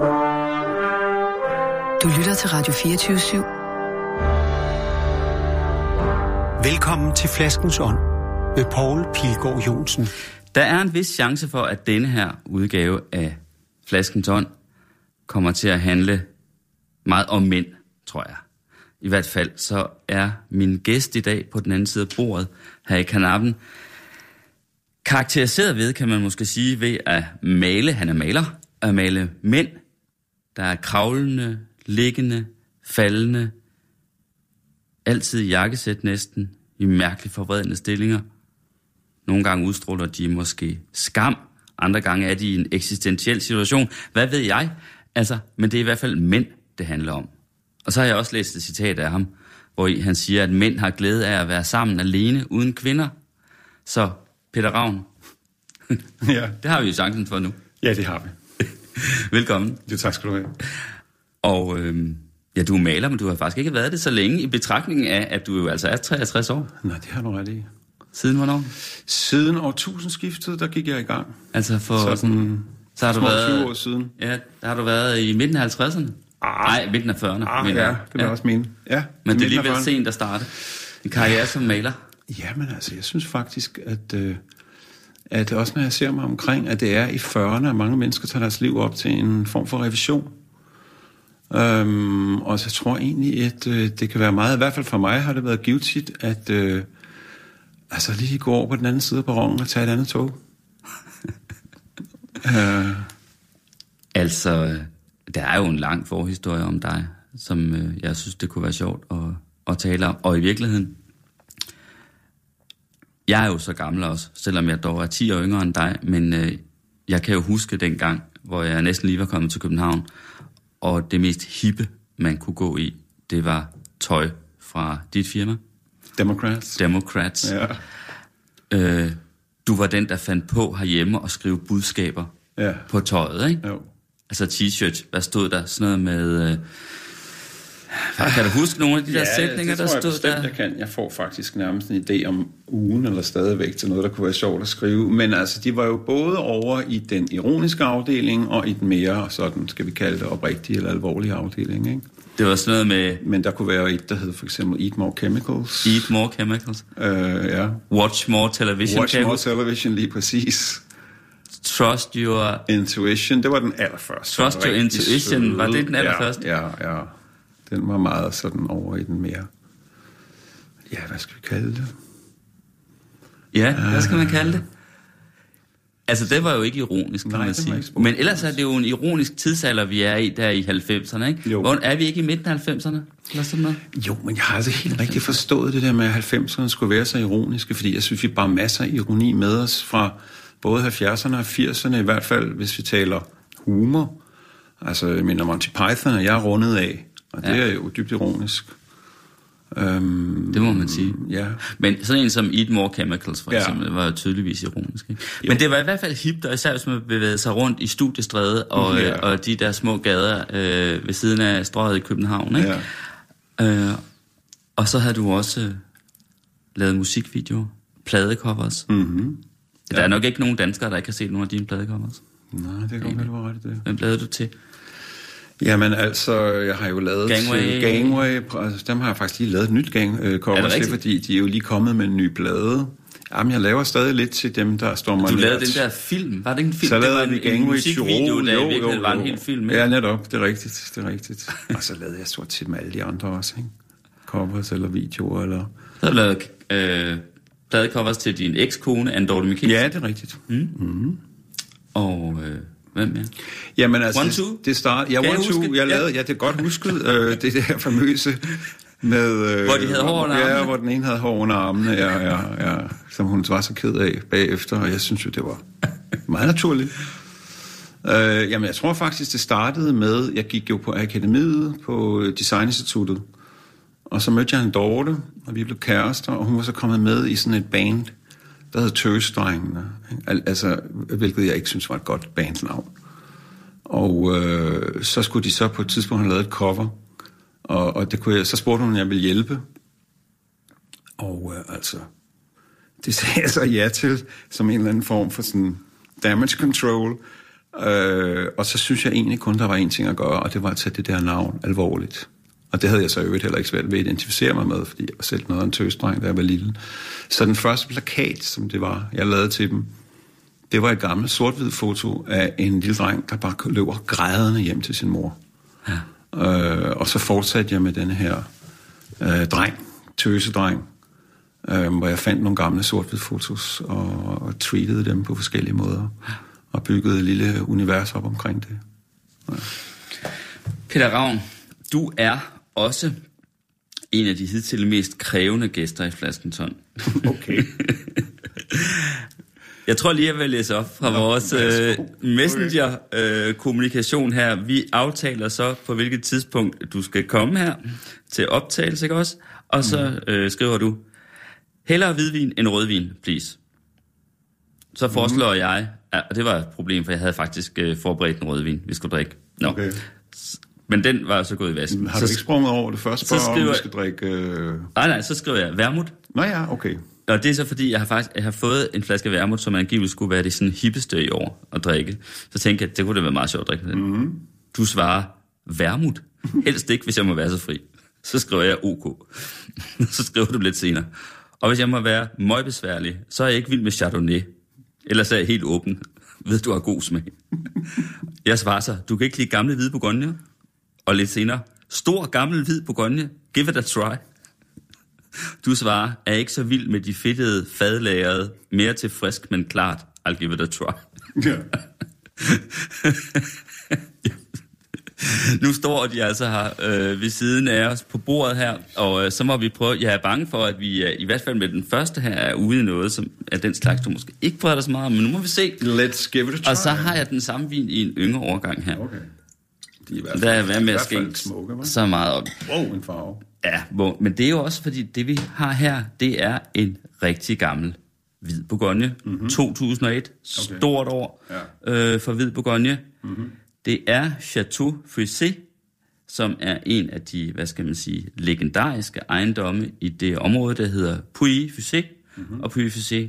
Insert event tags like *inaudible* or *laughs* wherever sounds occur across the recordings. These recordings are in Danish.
Du lytter til Radio 24 /7. Velkommen til Flaskens Ånd med Poul Pilgaard Jonsen. Der er en vis chance for, at denne her udgave af Flaskens Ånd kommer til at handle meget om mænd, tror jeg. I hvert fald så er min gæst i dag på den anden side af bordet her i kanappen karakteriseret ved, kan man måske sige, ved at male, han er maler, at male mænd, der er kravlende, liggende, faldende, altid i jakkesæt næsten, i mærkeligt forvredende stillinger. Nogle gange udstråler de måske skam, andre gange er de i en eksistentiel situation. Hvad ved jeg? Altså, men det er i hvert fald mænd, det handler om. Og så har jeg også læst et citat af ham, hvor han siger, at mænd har glæde af at være sammen alene uden kvinder. Så Peter Ravn, *laughs* ja. det har vi jo chancen for nu. Ja, det har vi. *laughs* Velkommen. Jo, tak skal du have. Og øh, ja, du er maler, men du har faktisk ikke været det så længe i betragtning af, at du jo altså er 63 år. Nej, det har du ret i. Siden hvornår? Siden årtusindskiftet, der gik jeg i gang. Altså for sådan, sådan så har du været 20 år siden. Ja, der har du været i midten af 50'erne. Ah. Nej, midten af 40'erne. Ah, ja, det vil jeg også mene. Ja, Men det er alligevel 40'erne. sent at starte en karriere som maler. Ja, men altså, jeg synes faktisk, at, øh, at også når jeg ser mig omkring, at det er i 40'erne, at mange mennesker tager deres liv op til en form for revision. Øhm, og så tror jeg egentlig, at øh, det kan være meget, i hvert fald for mig har det været givetigt, at øh, altså lige gå over på den anden side af perronen og tage et andet tog. *laughs* øh, Altså, der er jo en lang forhistorie om dig, som øh, jeg synes, det kunne være sjovt at, at tale om. Og i virkeligheden, jeg er jo så gammel også, selvom jeg dog er 10 år yngre end dig, men øh, jeg kan jo huske den gang, hvor jeg næsten lige var kommet til København, og det mest hippe, man kunne gå i, det var tøj fra dit firma, Democrats. Democrats. Ja. Øh, du var den, der fandt på herhjemme at skrive budskaber Ja. på tøjet, ikke? Jo. Altså t-shirt, hvad stod der? Sådan noget med... Øh, kan du huske nogle af de der sætninger, det der stod bestemt, der? jeg kan. Jeg får faktisk nærmest en idé om ugen, eller stadigvæk til noget, der kunne være sjovt at skrive. Men altså, de var jo både over i den ironiske afdeling, og i den mere, sådan skal vi kalde det, oprigtige eller alvorlige afdeling. Ikke? Det var sådan noget med Men der kunne være et, der hed for eksempel Eat More Chemicals. Eat More Chemicals, Øh, ja. Watch More Television Watch More Television, lige præcis. Trust Your... Intuition, det var den allerførste. Trust Your Intuition, var det søde. den allerførste? Ja, ja, ja. Den var meget sådan over i den mere... Ja, hvad skal vi kalde det? Ja, hvad skal man kalde det? Altså, det var jo ikke ironisk, kan Nej, man sige. Men ellers er det jo en ironisk tidsalder, vi er i der i 90'erne, ikke? Jo. Hvor, er vi ikke i midten af 90'erne? Eller sådan noget? Jo, men jeg har altså helt rigtig forstået det der med, at 90'erne skulle være så ironiske, fordi jeg synes, vi bare masser af ironi med os fra både 70'erne og 80'erne, i hvert fald hvis vi taler humor. Altså, jeg mener, Monty Python er jeg rundet af, og det Ja. er jo dybt ironisk. Øhm, Det må man sige. Ja. Men sådan en som Eat More Chemicals, for Ja. eksempel, var jo tydeligvis ironisk. Ikke? Men det var i hvert fald hipt, og især hvis man bevægede sig rundt i Studiestræde og, Ja. ja. og de der små gader øh, ved siden af strøget i København. Ikke? Ja. Øh, og så havde du også øh, lavet musikvideoer, pladecovers. Mm-hmm. Der er nok ikke nogen danskere, der ikke har set nogle af dine pladecovers. Nej, det kan godt være, du har ret det. Hvem lavede du til? Jamen altså, jeg har jo lavet Gangway. Gangway, altså, dem har jeg faktisk lige lavet et nyt gang øh, cover Er til, fordi de er jo lige kommet med en ny plade. Jamen, jeg laver stadig lidt til dem, der står mig Du lavede den der film. Var det ikke en film? Så det var lavede en, vi en Gangway musikvideo, Tyrol. der Jo, i virkeligheden jo, var en hel film. Ikke? Ja, netop. Det er rigtigt. Det er rigtigt. Og så lavede jeg stort set med alle de andre også, ikke? Covers eller videoer, eller... Så har du lavet øh, pladecovers til din ekskone, Anne Dorte Mikkelsen. Ja, det er rigtigt. Og øh, hvem mere? Jamen altså, One, det- two? det start, ja, Kan jeg one, two, jeg Ja. lavede, ja, det er godt husket, øh, *laughs* det der famøse med... Øh, Hvor de havde hår under Ja, armene? hvor den ene havde hår under armene, ja, ja, ja, som hun var så ked af bagefter, og jeg synes jo, det var meget naturligt. Øh, jamen, jeg tror faktisk, det startede med, jeg gik jo på akademiet på Designinstituttet, og så mødte jeg en Dorte, og vi blev kærester, og hun var så kommet med i sådan et band, der hed Tøsdrengene. Al- altså, hvilket jeg ikke synes var et godt bandnavn. Og øh, så skulle de så på et tidspunkt have lavet et cover, og, og det kunne jeg, så spurgte hun, om jeg ville hjælpe. Og øh, altså, det sagde jeg så ja til, som en eller anden form for sådan damage control. Øh, og så synes jeg egentlig kun, der var en ting at gøre, og det var at tage det der navn alvorligt. Og det havde jeg så øvrigt heller ikke svært ved at identificere mig med, fordi jeg var selv noget af en tøsdreng, da jeg var lille. Så den første plakat, som det var, jeg lavede til dem, det var et gammelt sort foto af en lille dreng, der bare løber grædende hjem til sin mor. Ja. Øh, og så fortsatte jeg med den her øh, dreng, tøsedreng, øh, hvor jeg fandt nogle gamle sort fotos og, og tweetede dem på forskellige måder. Og byggede et lille univers op omkring det. Ja. Peter Ravn, du er også en af de hidtil mest krævende gæster i Flaskenton. Okay. *laughs* Jeg tror lige, jeg vil læse op fra Nå, vores øh, messenger-kommunikation øh, her. Vi aftaler så, på hvilket tidspunkt du skal komme her til optagelse, ikke også? Og så mm. øh, skriver du, hellere hvidvin end rødvin, please. Så mm. foreslår mm. jeg, ja, og det var et problem, for jeg havde faktisk øh, forberedt en rødvin, vi skulle drikke. Nå. Okay. Men den var så gået i vasken. Har du ikke sprunget over det første spørgsmål, om, du skal drikke... Øh... Nej, nej, så skriver jeg vermut. Nå ja, okay. Og det er så fordi, jeg har faktisk jeg har fået en flaske vermut, som angiveligt skulle være det sådan hippeste i år at drikke. Så tænkte jeg, det kunne det være meget sjovt at drikke med den. Mm-hmm. Du svarer, vermut? Helst ikke, hvis jeg må være så fri. Så skriver jeg OK. *laughs* så skriver du lidt senere. Og hvis jeg må være møgbesværlig, så er jeg ikke vild med Chardonnay. Ellers er jeg helt åben. Ved du har god smag. jeg svarer så, du kan ikke lide gamle hvide Bourgogne? Og lidt senere, stor gammel hvid Bourgogne, give it a try. Du svarer, er ikke så vild med de fedtede, fadlagrede, mere til frisk, men klart, I'll give it a try. Ja. *laughs* nu står de altså her øh, ved siden af os på bordet her, og øh, så må vi prøve, jeg er bange for, at vi øh, i hvert fald med den første her er ude i noget, som er den slags, du måske ikke prøver dig så meget men nu må vi se. Let's give it a try. Og så har jeg den samme vin i en yngre overgang her. Okay. De er i hvert fald, der er med at skænke så meget op. Wow, en farve. Ja, hvor, men det er jo også, fordi det vi har her, det er en rigtig gammel hvid Bourgogne. Mm-hmm. 2001, okay. stort år ja. øh, for hvid Bourgogne. Mm-hmm. Det er Chateau Frisé, som er en af de, hvad skal man sige, legendariske ejendomme i det område, der hedder Puy Fusé. Mm-hmm. Og Puy Fusé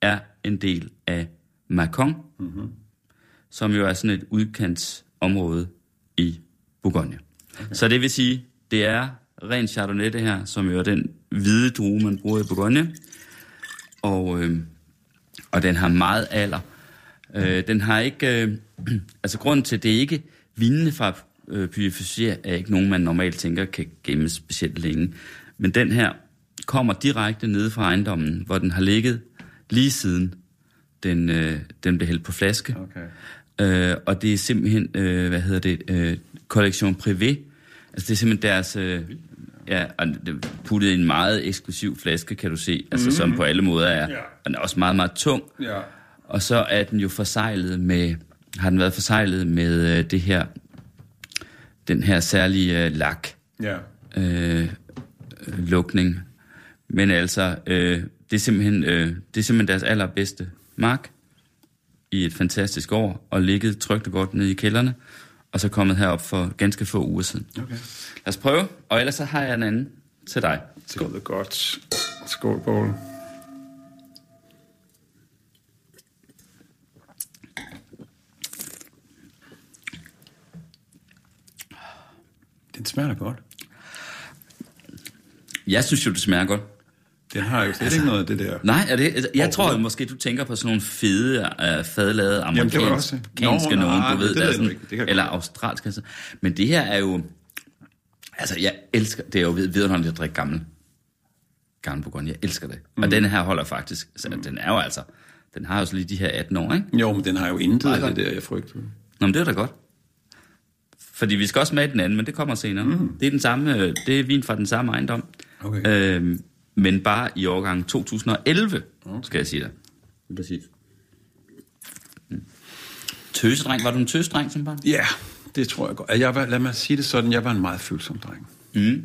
er en del af Macon, mm-hmm. som jo er sådan et udkantsområde i Bourgogne. Okay. Så det vil sige, det er ren Chardonnay det her, som jo er den hvide drue, man bruger i Bourgogne. Og, øh, og den har meget alder. Øh, den har ikke... Øh, *clears throat* altså grunden til, det er ikke vinene fra øh, Purificer, er ikke nogen, man normalt tænker kan gemmes specielt længe. Men den her kommer direkte ned fra ejendommen, hvor den har ligget lige siden den, øh, den blev hældt på flaske. Okay. Øh, og det er simpelthen, øh, hvad hedder det, øh, kollektion privé. Altså det er simpelthen deres... Øh, Ja, og det puttet i en meget eksklusiv flaske, kan du se, altså mm-hmm. som på alle måder er. Ja. Og den er også meget, meget tung. Ja. Og så er den jo forsejlet med, har den været forsejlet med øh, det her, den her særlige øh, lak. Ja. Øh, lukning. Men altså, øh, det, er simpelthen, øh, det er simpelthen deres allerbedste mark i et fantastisk år, og ligget trygt og godt nede i kælderne, og så kommet herop for ganske få uger siden. Okay. Lad os prøve, og ellers så har jeg en anden til dig. Det lyder godt. Skål, Paul. Den smager godt. Jeg synes jo, det smager godt. Det har jo slet altså, ikke noget af det der. Nej, er det, jeg tror jo måske, du tænker på sådan nogle fede, uh, fadlavede amerikanske Jamen, nogen, du ved, det der sådan, det eller australske. Altså. Men det her er jo, altså jeg elsker, det er jo vidunderligt at drikke gammel, gammel Bourgogne. Jeg elsker det. Mm. Og den her holder faktisk, så mm. den er jo altså, den har jo så lige de her 18 år, ikke? Jo, men den har jo intet af det der, jeg frygter. Nå, men det er da godt. Fordi vi skal også smage den anden, men det kommer senere. Mm. Det er den samme, øh, det er vin fra den samme ejendom. Okay. Øhm, men bare i årgang 2011, okay. skal jeg sige dig. Præcis. Mm. Tøsedreng, var du en tøsedreng som barn? Ja, det tror jeg godt. Jeg var, lad mig sige det sådan, jeg var en meget følsom dreng. Mm.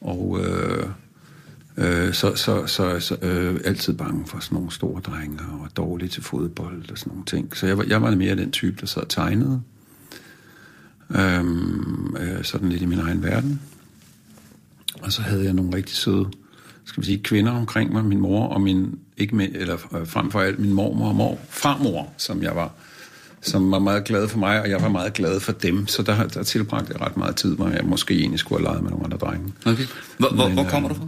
Og øh, øh, så, så, så, så øh, altid bange for sådan nogle store drenge, og dårlig til fodbold og sådan nogle ting. Så jeg var, jeg var mere den type, der sad og tegnede. Øhm, øh, sådan lidt i min egen verden. Og så havde jeg nogle rigtig søde skal vi sige, kvinder omkring mig, min mor og min, ikke med, eller øh, frem for alt min mormor og mor, farmor, som jeg var som var meget glade for mig, og jeg var meget glad for dem. Så der, der tilbragte jeg ret meget tid, hvor jeg måske egentlig skulle have leget med nogle andre drenge. Okay. Hvor, hvor, Men, hvor kommer du fra?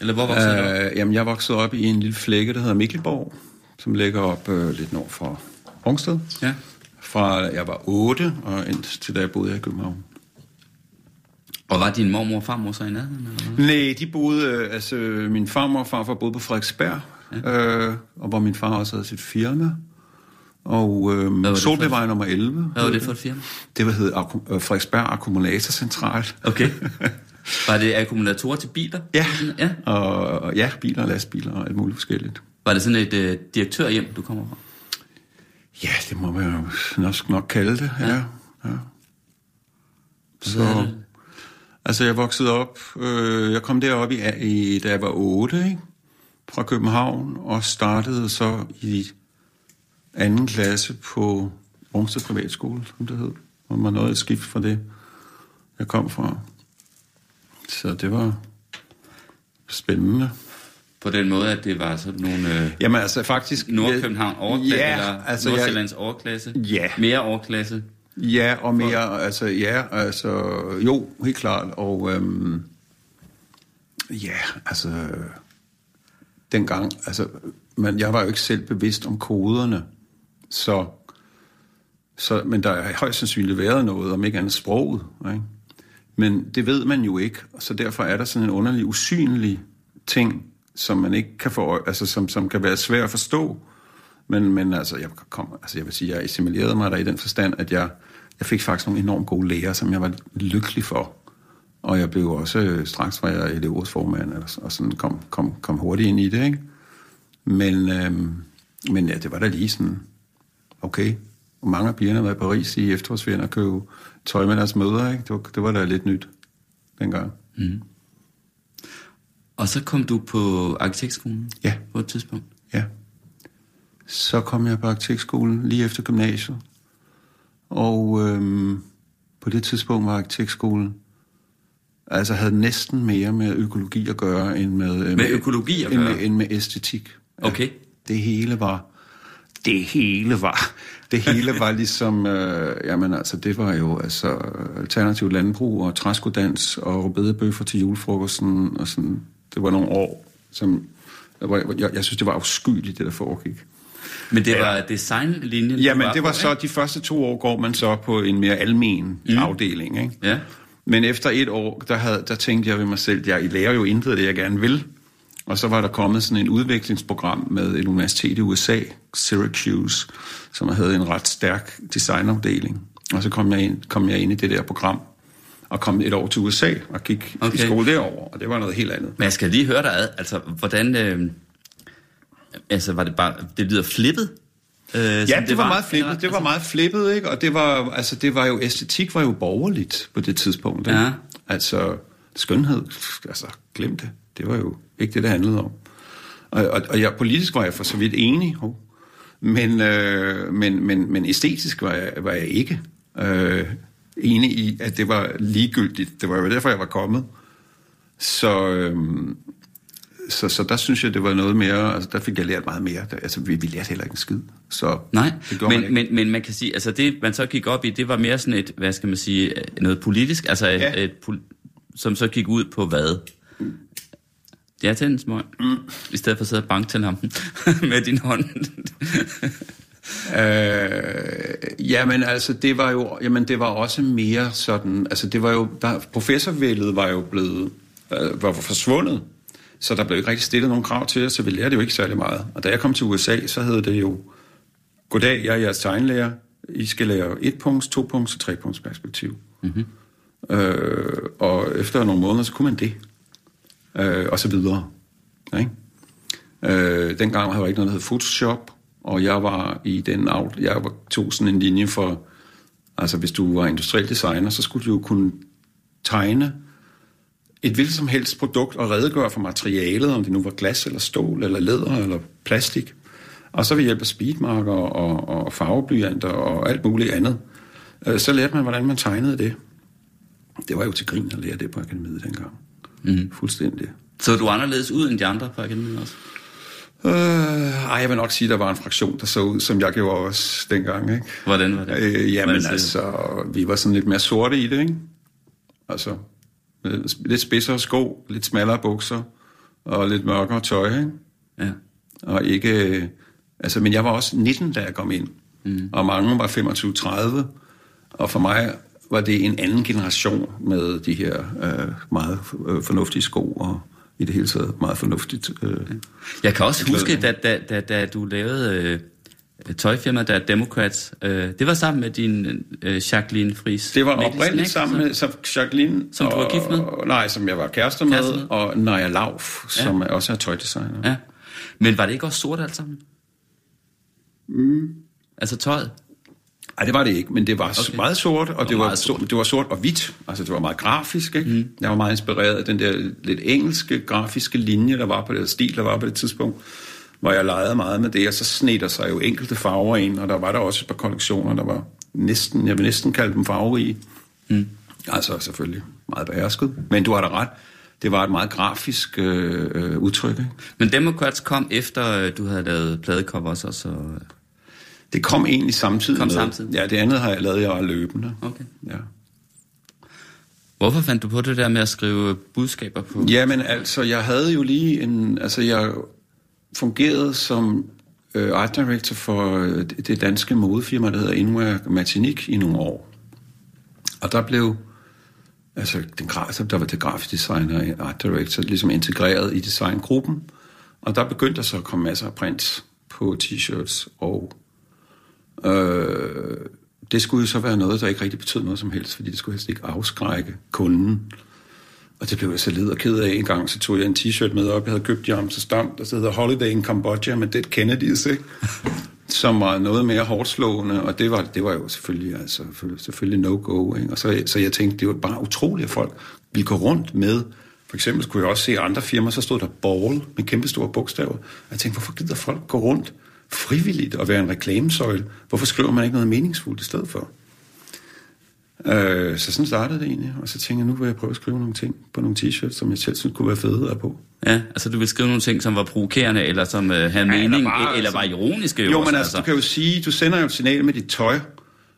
Eller hvor voksede du? Øh, jamen, jeg voksede op i en lille flække, der hedder Mikkelborg, som ligger op øh, lidt nord for Rungsted. Ja. Fra jeg var 8 og indtil da jeg boede her i København. Og var din mormor og farmor så i nærheden? Hvad? Nej, de boede, øh, altså min farmor og farfar boede på Frederiksberg, ja. øh, og hvor min far også havde sit firma. Og øh, Solbevej nummer 11. Hvad var det for et firma? Det var hed øh, Frederiksberg Akkumulatorcentral. Okay. *laughs* Var det akkumulatorer til biler? Ja. ja. Og, og ja, biler og lastbiler og alt muligt forskelligt. Var det sådan et øh, direktørhjem, du kommer fra? Ja, det må man jo nok, nok kalde det, ja. ja. ja. Hvad Så, det? Altså jeg voksede op, øh, jeg kom derop i, i, da jeg var 8, ikke? fra København, og startede så i anden klasse på Rungsted Privatskole, som det hed. Og man nåede et skift fra det, jeg kom fra. Så det var spændende. På den måde, at det var sådan nogle øh, Jamen altså faktisk... Nordkøbenhavn overklasse, ja, eller altså, jeg, Nordsjællands overklasse? Ja. Mere overklasse? Ja, og mere, altså, ja, altså, jo, helt klart, og øhm, ja, altså, dengang, altså, men jeg var jo ikke selv bevidst om koderne, så, så men der har højst sandsynligt været noget, om ikke andet sproget, ikke? Men det ved man jo ikke, så derfor er der sådan en underlig, usynlig ting, som man ikke kan få, altså som, som kan være svær at forstå. Men, men altså, jeg, kom, altså, jeg vil sige, jeg assimilerede mig der i den forstand, at jeg, jeg fik faktisk nogle enormt gode lærer, som jeg var lykkelig for. Og jeg blev også, øh, straks var jeg elevrådsformand, og, sådan kom, kom, kom hurtigt ind i det, ikke? Men, øhm, men ja, det var da lige sådan, okay. Og mange af pigerne var i Paris i efterårsferien og købe tøj med deres mødre, ikke? Det var, det var da lidt nyt dengang. Og så kom du på arkitektskolen? Ja. På et tidspunkt? Ja. Så kom jeg på arkitektskolen lige efter gymnasiet. Og øhm, på det tidspunkt var arkitektskolen altså havde næsten mere med økologi at gøre end med... øh, Med økologi at end gøre? Med, end med æstetik. Okay. Det hele var... Det hele var... Det hele var ligesom... *laughs* Øh, jamen altså, det var jo altså alternativt landbrug og træskodans og rødbedebøffer til julefrokosten og sådan. Det var nogle år, som... Jeg, jeg, jeg synes, det var afskyeligt, det der foregik. Men det var designlinjen? du Jamen, det var på, så, ikke? de første to år går man så på en mere almen mm. afdeling, ikke? Ja. Men efter et år, der, havde, der tænkte jeg ved mig selv, jeg lærer jo intet af det, jeg gerne vil. Og så var der kommet sådan en udviklingsprogram med et universitet i USA, Syracuse, som havde en ret stærk designafdeling. Og så kom jeg ind, kom jeg ind i det der program, og kom et år til USA og gik okay. I skole derovre, og det var noget helt andet. Men jeg skal lige høre dig ad, altså, hvordan... Øh, altså, var det bare... Det lyder flippet? Øh, Ja, det, det var meget flippet. eller- Det var meget flippet, ikke? Og det var, altså, det var jo, æstetik var jo borgerligt på det tidspunkt. Ikke? Ja. Altså, skønhed, altså, glem det. Det var jo ikke det, det handlede om. Og, og, og jeg, politisk var jeg for så vidt enig, hov. men, øh, men, men, men æstetisk var jeg, var jeg ikke øh, enig i, at det var ligegyldigt. Det var jo derfor, jeg var kommet. Så, øh, så, så der synes jeg, det var noget mere, altså der fik jeg lært meget mere. Altså, vi, vi lærte heller ikke en skid. Så Nej, gjorde man men, ikke. men, men man kan sige, altså det, man så gik op i, det var mere sådan et, hvad skal man sige, noget politisk, altså et, Ja. et, pol- som så gik ud på hvad? Er til en smøg. Mm. I stedet for at sidde og banke til lampen *laughs* med din hånd. *laughs* Øh, jamen altså, det var jo, jamen det var også mere sådan, altså det var jo, der, professorvældet var jo blevet, øh, var forsvundet, så der blev ikke rigtig stillet nogen krav til os, så vi lærte jo ikke særlig meget. Og da jeg kom til USA, så hed det jo, goddag, jeg er jeres tegnlærer, I skal lære et punkts, to punkts og tre punkts perspektiv. Mm-hmm. Øh, og efter nogle måneder, så kunne man det. Øh, og så videre. Ikke? Øh, dengang havde der ikke noget, der hed Photoshop, og jeg var i den af, jeg var, tog sådan en linje for, altså hvis du var industriel designer, så skulle du jo kunne tegne et hvilket som helst produkt og redegøre for materialet, om det nu var glas eller stål eller læder eller plastik. Og så ved hjælp af speedmarker og, og farveblyanter og alt muligt andet, øh, så lærte man, hvordan man tegnede det. Det var jo til grin at lære det på akademiet dengang. Mm. Fuldstændig. så du er anderledes ud end de andre på akademiet også? Øh, ej, jeg vil nok sige, at der var en fraktion, der så ud, som jeg gjorde også dengang. Ikke? Hvordan var det? Øh, jamen Hvordan altså, vi var sådan lidt mere sorte i det, ikke? Altså, lidt spidsere sko, lidt smallere bukser, og lidt mørkere tøj, ikke? Ja. Og ikke... øh, Altså, men jeg var også 19, da jeg kom ind. Mm. Og mange var 25-30. Og for mig var det en anden generation med de her øh, meget øh, fornuftige sko, og i det hele taget meget fornuftigt. Øh. Jeg kan også huske, da, da, da, da du lavede øh, tøjfirma, der Democrats, øh, det var sammen med din øh, Jacqueline Fries. Det var oprindeligt sammen med som Jacqueline. Som du var gift med? Og, nej, som jeg var kærester med, Kærester med. og Naja Lauf, som ja. også er tøjdesigner. Ja. Men var det ikke også sort alt sammen? Mm. Altså tøjet? Nej, det var det ikke, men det var Okay. meget sort, og det var, meget sort. det var sort og hvidt. Altså, det var meget grafisk, ikke? Mm. Jeg var meget inspireret af den der lidt engelske grafiske linje, der var på det, stil, der var på det tidspunkt, hvor jeg legede meget med det, og så sned der sig jo enkelte farver ind, og der var der også et par kollektioner, der var næsten, jeg vil næsten kalde dem farverige. Mm. Altså, selvfølgelig meget behersket, men du har da ret. Det var et meget grafisk øh, øh, udtryk, ikke? Men Democrats kom efter, øh, du havde lavet pladecovers og så... Det kom egentlig samtidig Kom med. samtidig? Ja, det andet har jeg lavet jeg løbende. Okay. Ja. Hvorfor fandt du på det der med at skrive budskaber på? Jamen altså, jeg havde jo lige en... Altså, jeg fungerede som øh, art director for øh, det danske modefirma, der hedder Inwear Martinique i nogle år. Og der blev... Altså, den, gra- altså, der var det grafisk designer og art director ligesom integreret i designgruppen. Og der begyndte der så at komme masser af prints på t-shirts og Øh, det skulle jo så være noget, der ikke rigtig betød noget som helst, fordi det skulle helst ikke afskrække kunden. Og det blev jeg så led og ked af en gang, så tog jeg en t-shirt med op, jeg havde købt i Amsterdam, der hedder Holiday in Cambodia med Dead Kennedys, ikke? *laughs* som var noget mere hårdt slående, og det var, det var jo selvfølgelig, altså, selvfølgelig no-go. Ikke? Og så, så jeg tænkte, det var bare utroligt, at folk ville gå rundt med, for eksempel skulle jeg også se andre firmaer, så stod der ball med kæmpe store bogstaver. Og jeg tænkte, hvorfor gider folk gå rundt frivilligt og være en reklamesøjle? Hvorfor skriver man ikke noget meningsfuldt i stedet for? Øh, så sådan startede det egentlig, og så tænkte jeg, nu vil jeg prøve at skrive nogle ting på nogle t-shirts, som jeg selv synes kunne være fede at på. Ja, altså du ville skrive nogle ting, som var provokerende, eller som øh, havde mening, eller eller, bare, eller var altså- ironiske. Jo, også, men altså, du kan jo sige, du sender jo et signal med dit tøj,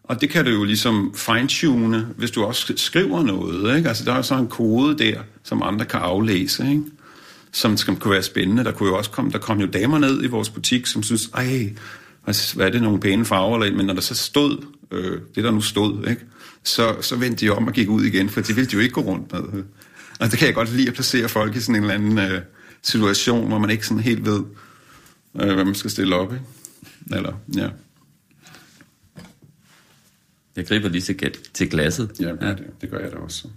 og det kan du jo ligesom fine-tune, hvis du også skriver noget. Ikke? Altså, der er jo så en kode der, som andre kan aflæse, ikke? som skal, kunne være spændende. Der kunne jo også komme, der kom jo damer ned i vores butik, som synes, ej, altså, hvad er det, nogle pæne farver, eller, men når der så stod, øh, det der nu stod, ikke? Så, så vendte de om og gik ud igen, for det ville de jo ikke gå rundt med. Og det kan jeg godt lide at placere folk i sådan en eller anden øh, situation, hvor man ikke sådan helt ved, øh, hvad man skal stille op, ikke? Eller, ja. Jeg griber lige til, til glasset. Ja, ja. Det, det gør jeg da også.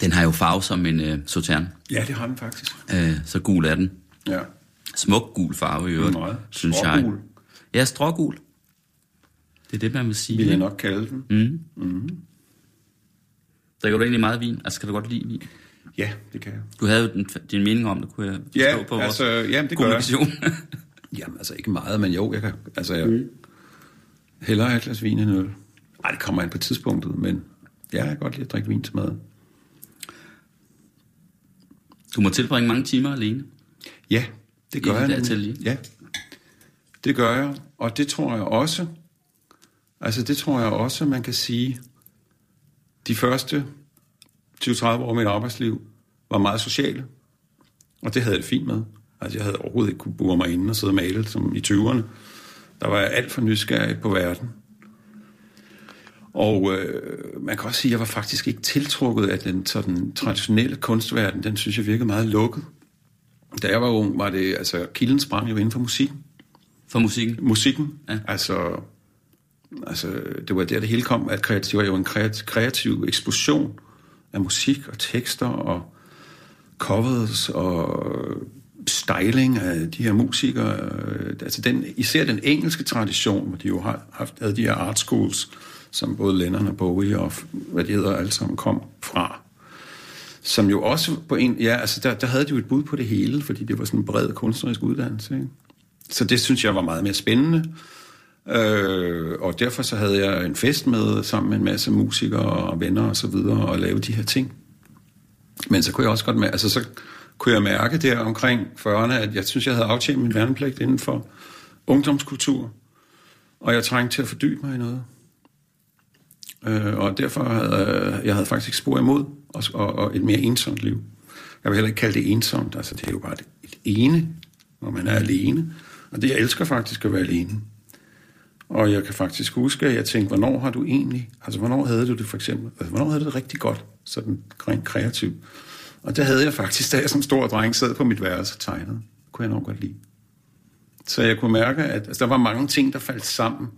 Den har jo farve som en øh, sautern, Ja, det har den faktisk. øh, så gul er den. Ja. Smuk gul farve i øvrigt, synes jeg. Ja, strågul. Det er det, man vil sige. Vil jeg nok kalde den. Mm. Drikker du egentlig meget vin? Altså, kan du godt lide vin? Ja, det kan jeg. Du havde jo den, din mening om det, kunne jeg forstå Ja, på altså, vores jamen, det gør jeg. kommunikation. *laughs* Jamen, altså ikke meget, men jo, jeg kan, altså jeg mm. hellere et glas vin end øl. Ej, det kommer an på tidspunktet, men ja, jeg kan godt lide at drikke vin til mad. du må tilbringe mange timer alene. Ja, det gør I jeg. nemlig. atelier? Ja, det gør jeg. Og det tror jeg også, altså det tror jeg også, man kan sige, de første 20-30 år af mit arbejdsliv var meget sociale. Og det havde jeg det fint med. Altså jeg havde overhovedet ikke kunne bure mig inde og sidde og male som i 20'erne. Der var jeg alt for nysgerrig på verden. Og øh, man kan også sige, at jeg var faktisk ikke tiltrukket af den sådan, traditionelle kunstverden. Den synes jeg virkede meget lukket. Da jeg var ung, var det, altså, kilden sprang jo inden for musikken. For musikken. Musikken, Ja. ja. altså, altså, det var der, det hele kom, at kreativ, det var jo en kreativ, kreativ eksplosion af musik og tekster og covers og styling af de her musikere. Altså den, især den engelske tradition, hvor de jo har haft, havde de her art schools, som både Lennon og Bowie og hvad det hedder, alle sammen kom fra. Som jo også på en, ja, altså der, der havde de jo et bud på det hele, fordi det var sådan en bred kunstnerisk uddannelse. Ikke? Så det synes jeg var meget mere spændende. Øh, og derfor så havde jeg en fest med sammen med en masse musikere og venner og så videre og lave de her ting. Men så kunne jeg også godt mærke, altså så kunne jeg mærke der omkring 40'erne, at jeg synes, jeg havde aftjent min værnepligt inden for ungdomskultur. Og jeg trængte til at fordybe mig i noget. Øh, og derfor havde jeg havde faktisk spor imod og, og, og et mere ensomt liv. Jeg vil heller ikke kalde det ensomt, altså det er jo bare et, et ene, når man er alene. Og det, jeg elsker faktisk at være alene. Og jeg kan faktisk huske, at jeg tænkte, hvornår har du egentlig, altså hvornår havde du det for eksempel, altså hvornår havde du det rigtig godt, sådan rent kreativt. Og det havde jeg faktisk, da jeg som stor dreng sad på mit værelse og tegnede. Det kunne jeg nok godt lide. Så jeg kunne mærke, at altså, der var mange ting, der faldt sammen.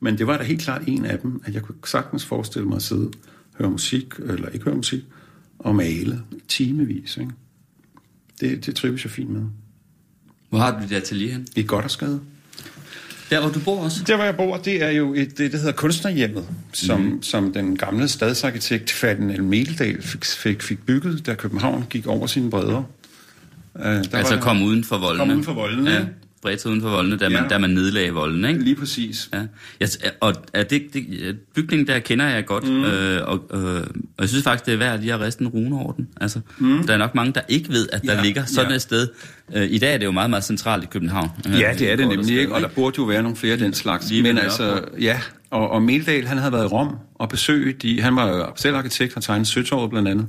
Men det var da helt klart en af dem, at jeg kunne sagtens forestille mig at sidde, høre musik, eller ikke høre musik, og male timevis. Ikke? Det, det trives jeg fint med. Hvor har du dit atelier hen? I skade. Der, hvor du bor også? Der, hvor jeg bor, det er jo et, det, der hedder Kunstnerhjemmet, som, mm. som den gamle stadsarkitekt Ferdinand Meldal fik, fik, fik bygget, da København gik over sine bredder. Uh, der altså var, kom uden for voldene? Kom uden for voldene, ja bredt sig uden for voldene, da man, ja. da man nedlagde volden, ikke? Lige præcis. Ja. Jeg, og er det, det, bygningen der kender jeg godt, mm. øh, og, øh, og jeg synes faktisk, det er værd lige at riste en rune over den. Altså, mm. Der er nok mange, der ikke ved, at der ja. ligger sådan ja. et sted. Øh, I dag er det jo meget, meget centralt i København. Ja, det er det nemlig, ikke? Og der burde jo være nogle flere den slags. Lige Men altså, ja, og, og Meldal, han havde været i Rom og besøgt, de, han var selv arkitekt, han tegnede Søtorvet blandt andet.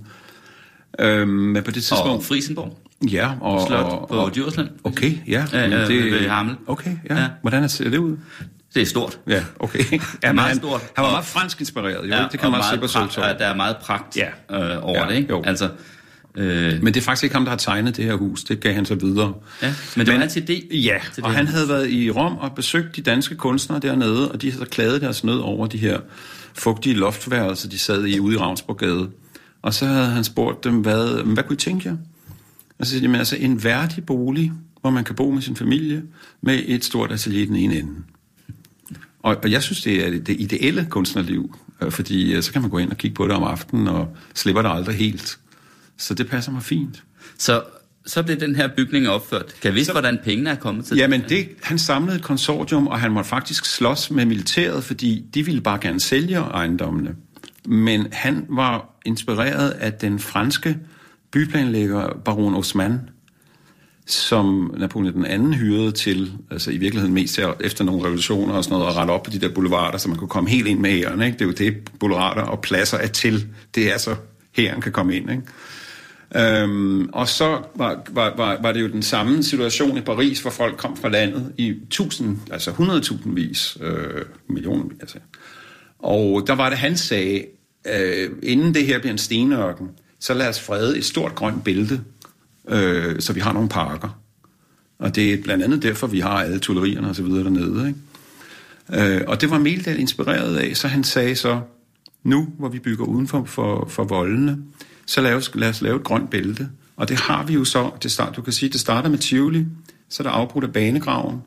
Øhm, men på det tidspunkt... Og Frisenborg. Ja, og... Slot og, på og, Djursland. Okay, ja. ja det, ved Hamel. Okay, ja. ja. Hvordan ser det ud? Det er stort. Ja, okay. *laughs* Ja, er meget stort. Han var meget fransk inspireret, jo. Ja, det kan man se på pra- Der er meget pragt ja. øh, over ja, det, ikke? Jo. Altså, øh... Men det er faktisk ikke ham, der har tegnet det her hus. Det gav han så videre. Ja, men det var hans idé. Ja, til og det han havde været i Rom og besøgt de danske kunstnere dernede, og de havde klaget deres nød over de her fugtige loftværelser, de sad i ude i Ravnsborgade. Og så havde han spurgt dem, hvad, hvad kunne I tænke jer? Og så siger de, men altså en værdig bolig, hvor man kan bo med sin familie, med et stort atelier i den ene ende. Og, og jeg synes, det er det, det ideelle kunstnerliv, øh, fordi øh, så kan man gå ind og kigge på det om aftenen, og slipper det aldrig helt. Så det passer mig fint. Så, så blev den her bygning opført. Kan jeg vide, hvordan pengene er kommet til Jamen, det, han samlede et konsortium, og han måtte faktisk slås med militæret, fordi de ville bare gerne sælge ejendommene. Men han var inspireret af den franske byplanlægger Baron Osman, som Napoleon den anden hyrede til, altså i virkeligheden mest efter nogle revolutioner og sådan noget, at rette op på de der boulevarder, så man kunne komme helt ind med æren. Ikke? Det er jo det, boulevarder og pladser er til. Det er så, hæren kan komme ind. Ikke? Øhm, og så var, var, var, var det jo den samme situation i Paris, hvor folk kom fra landet i tusind, altså hundredtusindvis, øh, millioner, altså. Og der var det, han sagde, øh, inden det her bliver en stenørken, så lad os frede et stort grønt bælte, øh, så vi har nogle parker. Og det er blandt andet derfor, vi har alle tullerierne og så videre dernede. Ikke? Øh, og det var Meldal inspireret af, så han sagde så, nu hvor vi bygger uden for, for, for voldene, så lad os, lad os lave et grønt bælte. Og det har vi jo så, det start, du kan sige, det starter med Tivoli, så er der afbrudt af banegraven,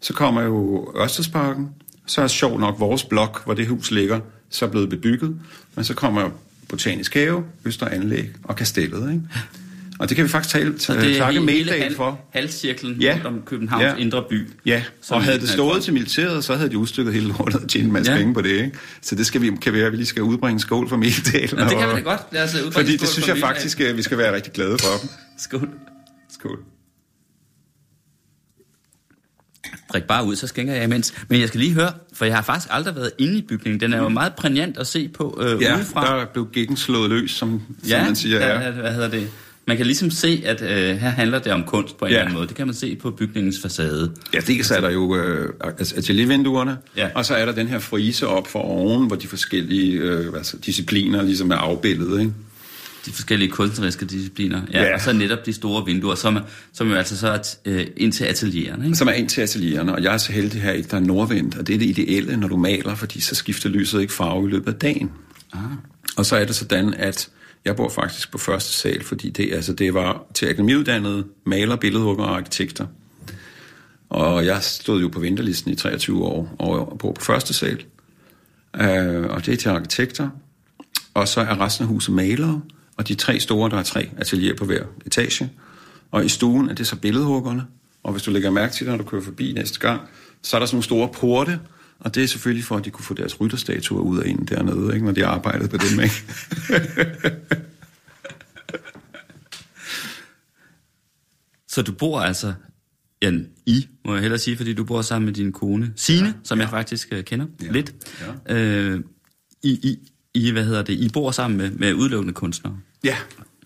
så kommer jo Ørstedsparken, så er sjov nok vores blok, hvor det hus ligger, så er blevet bebygget, men så kommer Botanisk Have, Østeranlæg og Kastellet. Ikke? Og det kan vi faktisk tale, så det takke Meldal for. halvcirklen ja. om Københavns ja. indre by. Ja, og havde det stået til militæret, så havde de udstykket hele lortet og tjent en masse ja. penge på det. Ikke? Så det skal vi, kan være, at vi lige skal udbringe skål for Meldal. Ja, det kan vi da godt. Lad os Fordi det synes jeg faktisk, at vi skal være rigtig glade for. Skål. Skål. Drik bare ud, så skænker jeg imens. Men jeg skal lige høre, for jeg har faktisk aldrig været inde i bygningen. Den er jo meget prægnant at se på øh, ja, udefra. der blev gækken slået løs, som, ja, som man siger. Ja, hvad hedder det? Man kan ligesom se, at øh, her handler det om kunst på en ja. eller anden måde. Det kan man se på bygningens facade. Ja, dels er der jo øh, ateliervinduerne, ja. og så er der den her frise op for oven, hvor de forskellige øh, altså, discipliner ligesom er afbildet, ikke? De forskellige kunstneriske discipliner. Ja, ja. Og så netop de store vinduer, som, som jo altså så er øh, ind til atelierne. Ikke? Som er ind til atelierne, og jeg er så heldig her, at der er nordvendt, og det er det ideelle, når du maler, fordi så skifter lyset ikke farve i løbet af dagen. Ah. Og så er det sådan, at jeg bor faktisk på første sal, fordi det, altså, det var til akademiuddannede maler, billedhugger og arkitekter. Og jeg stod jo på vinterlisten i 23 år og bor på første sal. Uh, og det er til arkitekter. Og så er resten af huset malere. Og de tre store, der er tre atelier på hver etage. Og i stuen er det så billedhuggerne. Og hvis du lægger mærke til det, når du kører forbi næste gang, så er der sådan nogle store porte, og det er selvfølgelig for, at de kunne få deres rytterstatuer ud af en dernede, ikke, når de arbejdede på dem. Ikke? *laughs* Så du bor altså, ja, I, må jeg hellere sige, fordi du bor sammen med din kone, Signe, ja, som jeg faktisk uh, kender Ja, ja. lidt. ja. Øh, I, I, I, hvad hedder det, I bor sammen med, med udelukkende kunstnere. Ja,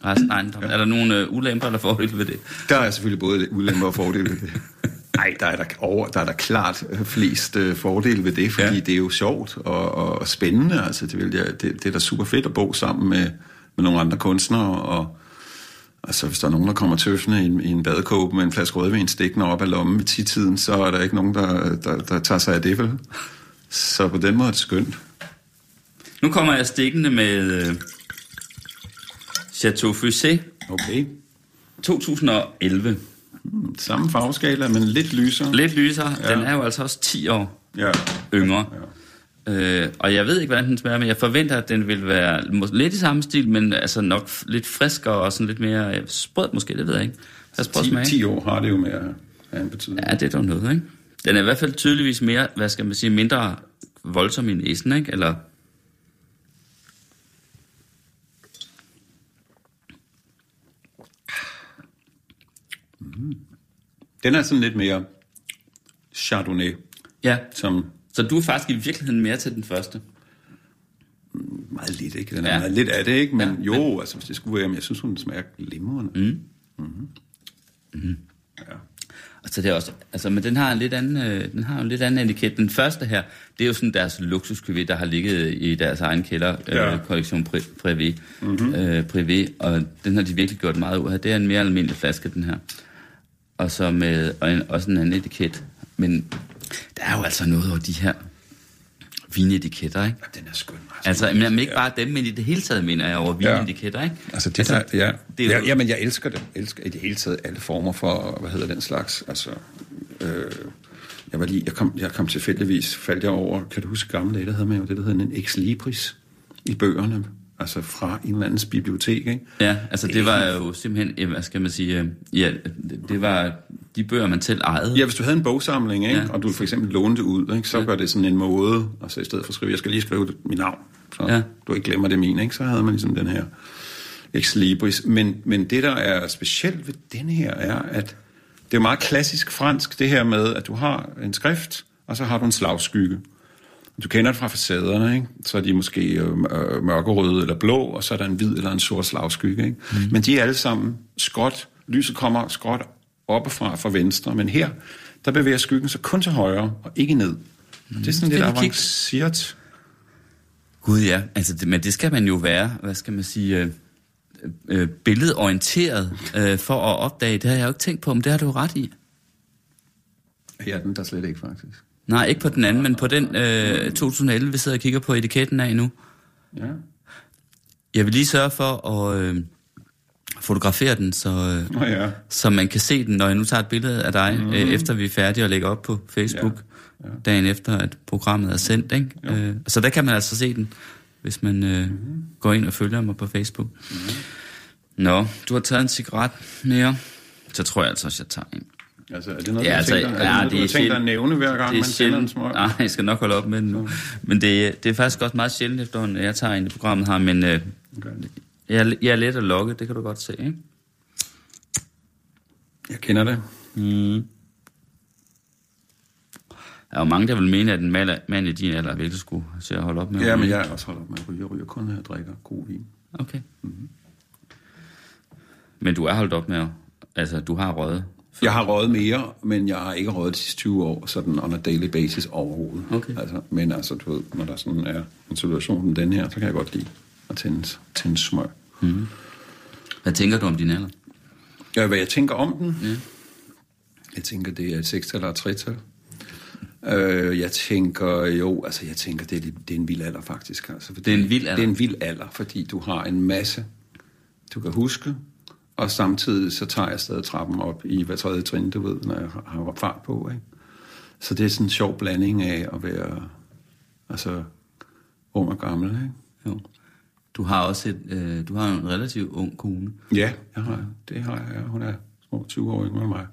Resten af ejendommen. Er der nogle uh, ulemper eller fordele ved det? der er selvfølgelig både ulemper og fordele ved det. *laughs* Nej, der er der, over, der er der klart øh, flest øh, fordele ved det, fordi Ja. ja. det er jo sjovt og, og, og spændende. Altså, det, vil jeg, det, det er da super fedt at bo sammen med, med nogle andre kunstnere, og altså, hvis der er nogen, der kommer tøffende i en, i en badekåbe med en flaske rødvin stikkende op af lommen ved tiden, så er der ikke nogen, der, der, der tager sig af det, vel? Så på den måde er det skønt. Nu kommer jeg stikkende med uh, Chateau Fusé Okay. 2011. Samme farveskala, men lidt lysere. Lidt lysere. Ja. Ja. Den er jo altså også 10 år Ja. yngre. Ja. Øh, og jeg ved ikke, hvordan den smager, men jeg forventer, at den vil være lidt i samme stil, men altså nok lidt friskere og sådan lidt mere øh, sprød måske, det ved jeg ikke. Lad os prøve at 10, smage. 10 år har det jo med at have en betydning. Ja, det er dog noget, ikke? Den er i hvert fald tydeligvis mere, hvad skal man sige, mindre voldsom i næsen, ikke? Eller... Den er sådan lidt mere Chardonnay, Ja, som så du er faktisk i virkeligheden mere til den første. meget lidt, ikke? Den er Ja. ja. meget lidt af det, ikke? Men Ja, ja, jo, altså hvis det skulle være, men jeg synes, hun smager glimrende. Mm. Ja. Og så det er også, altså, men den har en lidt anden, øh, den har en lidt anden etiket. Den første her, det er jo sådan deres luksuskøvé, der har ligget i deres egen kælder, Ja. øh, kollektion Pri- Privé, mm-hmm. øh, Privé, og den har de virkelig gjort meget ud af. Det er en mere almindelig flaske, den her. Og så med, og en, også en anden etiket. Men der er jo altså noget over de her vinetiketter, ikke? den er skøn. Altså, men ikke bare dem, men i det hele taget mener jeg over vinetiketter, ikke? Altså det der, ja. det er jo- ja, jamen jeg elsker det. Jeg elsker i det hele taget alle former for, hvad hedder den slags, altså... Øh, jeg var lige, jeg kom, jeg kom tilfældigvis, faldt jeg over, kan du huske gamle dage, der havde man jo det, der hedder en ex libris i bøgerne, altså fra en eller andens bibliotek, ikke? Ja, altså det var jo simpelthen, hvad skal man sige, øh, ja, det- var de bøger, man selv ejede. Ja, hvis du havde en bogsamling, ikke? Ja. Ja. og du for eksempel lånte ud, ikke? så var det sådan en måde, altså i stedet for at skrive, jeg skal lige skrive mit navn, så Ja. ja. du ikke glemmer det min, ikke? så havde man ligesom den her ex libris. Men, men det, der er specielt ved den her, er, at det er meget klassisk fransk, det her med, at du har en skrift, og så har du en slagskygge. Du kender det fra facaderne, ikke? Så er de måske øh, øh, mørkerøde eller blå, og så er der en hvid eller en sort slagskygge, ikke? Mm. Men de er alle sammen skråt. Lyset kommer skråt oppefra fra venstre, men her, der bevæger skyggen sig kun til højre og ikke ned. Mm. Det er sådan lidt avanceret. Gud ja, altså det, men det skal man jo være, hvad skal man sige, øh, øh, billedorienteret øh, for at opdage. Det har jeg jo ikke tænkt på, men det har du ret i. Ja, den der slet ikke, faktisk. Nej, ikke på den anden, men på den øh, 2011, vi sidder og kigger på etiketten af nu. Ja. Jeg vil lige sørge for at øh, fotografere den, så, øh, Nå ja. så man kan se den, når jeg nu tager et billede af dig, mm. øh, efter vi er færdige og lægger op på Facebook, ja. Ja. dagen efter, at programmet er sendt. Ikke? Øh, så der kan man altså se den, hvis man øh, mm. går ind og følger mig på Facebook. Mm. Nå, du har taget en cigaret mere. Så tror jeg altså også, jeg tager en. Altså, er det noget, Ja, du altså, tænker, er det ja, noget, det du er tænkt dig at nævne hver gang, man tænder en smøg? Nej, jeg skal nok holde op med den nu. Men det, det er faktisk også meget sjældent efterhånden, at jeg tager en i programmet her, men øh, Okay. jeg, er- jeg er let at lokke, det kan du godt se, ikke? Jeg kender det. Mm. Der er jo mange, der vil mene, at en mand, mand i din alder virkelig skulle se at holde op med Ja, men jeg er også holdt op med at ryge. Jeg ryger kun, når jeg drikker god vin. Okay. Mm-hmm. Men du er holdt op med at... Altså, du har røget. Jeg har røget mere, men jeg har ikke røget de sidste 20 år, sådan on a daily basis overhovedet. Okay. Altså, men altså, du ved, når der sådan er en situation som den her, så kan jeg godt lide at tænde, tænde smør. Hvad tænker du om din alder? Ja, hvad jeg tænker om den? Ja. Jeg tænker, det er et sekstal eller et tretal. Øh, jeg tænker jo, altså jeg tænker, det er, det er en vild alder faktisk. Altså, Det er en vild alder? Det er en vild alder, fordi du har en masse, du kan huske, og samtidig så tager jeg stadig trappen op i hver tredje trin, du ved, når jeg har- fart på. Ikke? Så det er sådan en sjov blanding af at være altså, ung og gammel. Ikke? Jo. Du har også et, øh, du har en relativt ung kone, Ja, jeg har, det har jeg. Hun er små 20 år yngre end mig.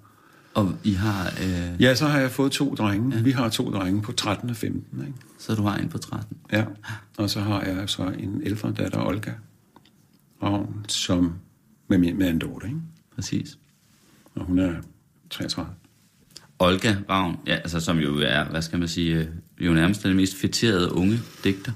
og I har, øh, Ja, så har jeg fået to drenge. Ja. Vi har to drenge på 13 og 15. Ikke? så du har en på 13. Ja, og så har jeg så en ældre datter, Olga, og som med, min, med en daughter, ikke? Præcis. og hun er 33. Olga Ravn, ja, altså, som jo er, hvad skal man sige, øh, jo nærmest den mest fætterede unge digter,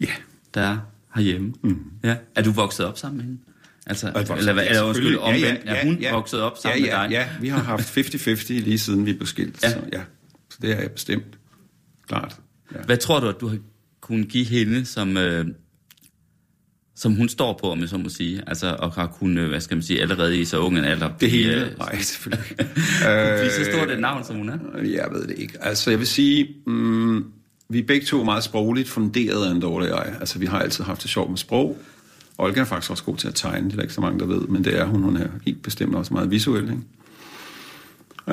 Ja, der er herhjemme. Mm. Ja. Er du vokset op sammen med hende? Altså, vokset- eller, hvad- eller undskyld, selvfølgelig. omvendt, er hun vokset op sammen ja, ja, med dig? Ja, vi har haft 50-50 lige siden vi blev skilt. Ja. Så, ja. så det er jeg bestemt. Klart. Ja. Hvad tror du, at du har kunnet give hende, som, øh, som hun står på, om jeg så må sige? Altså, og har kunnet, hvad skal man sige, allerede i så ung en alder? Det hele? øh, Nej, selvfølgelig. *laughs* blive så stort et navn, som hun er? Jeg ved det ikke. Altså, jeg vil sige, mm, vi er begge to meget sprogligt funderet af en dårlig jeg. Altså, vi har altid haft det sjovt med sprog. Olga er faktisk også god til at tegne, det er der ikke så mange, der ved, men det er hun. Hun er helt bestemt også meget visuel, ikke?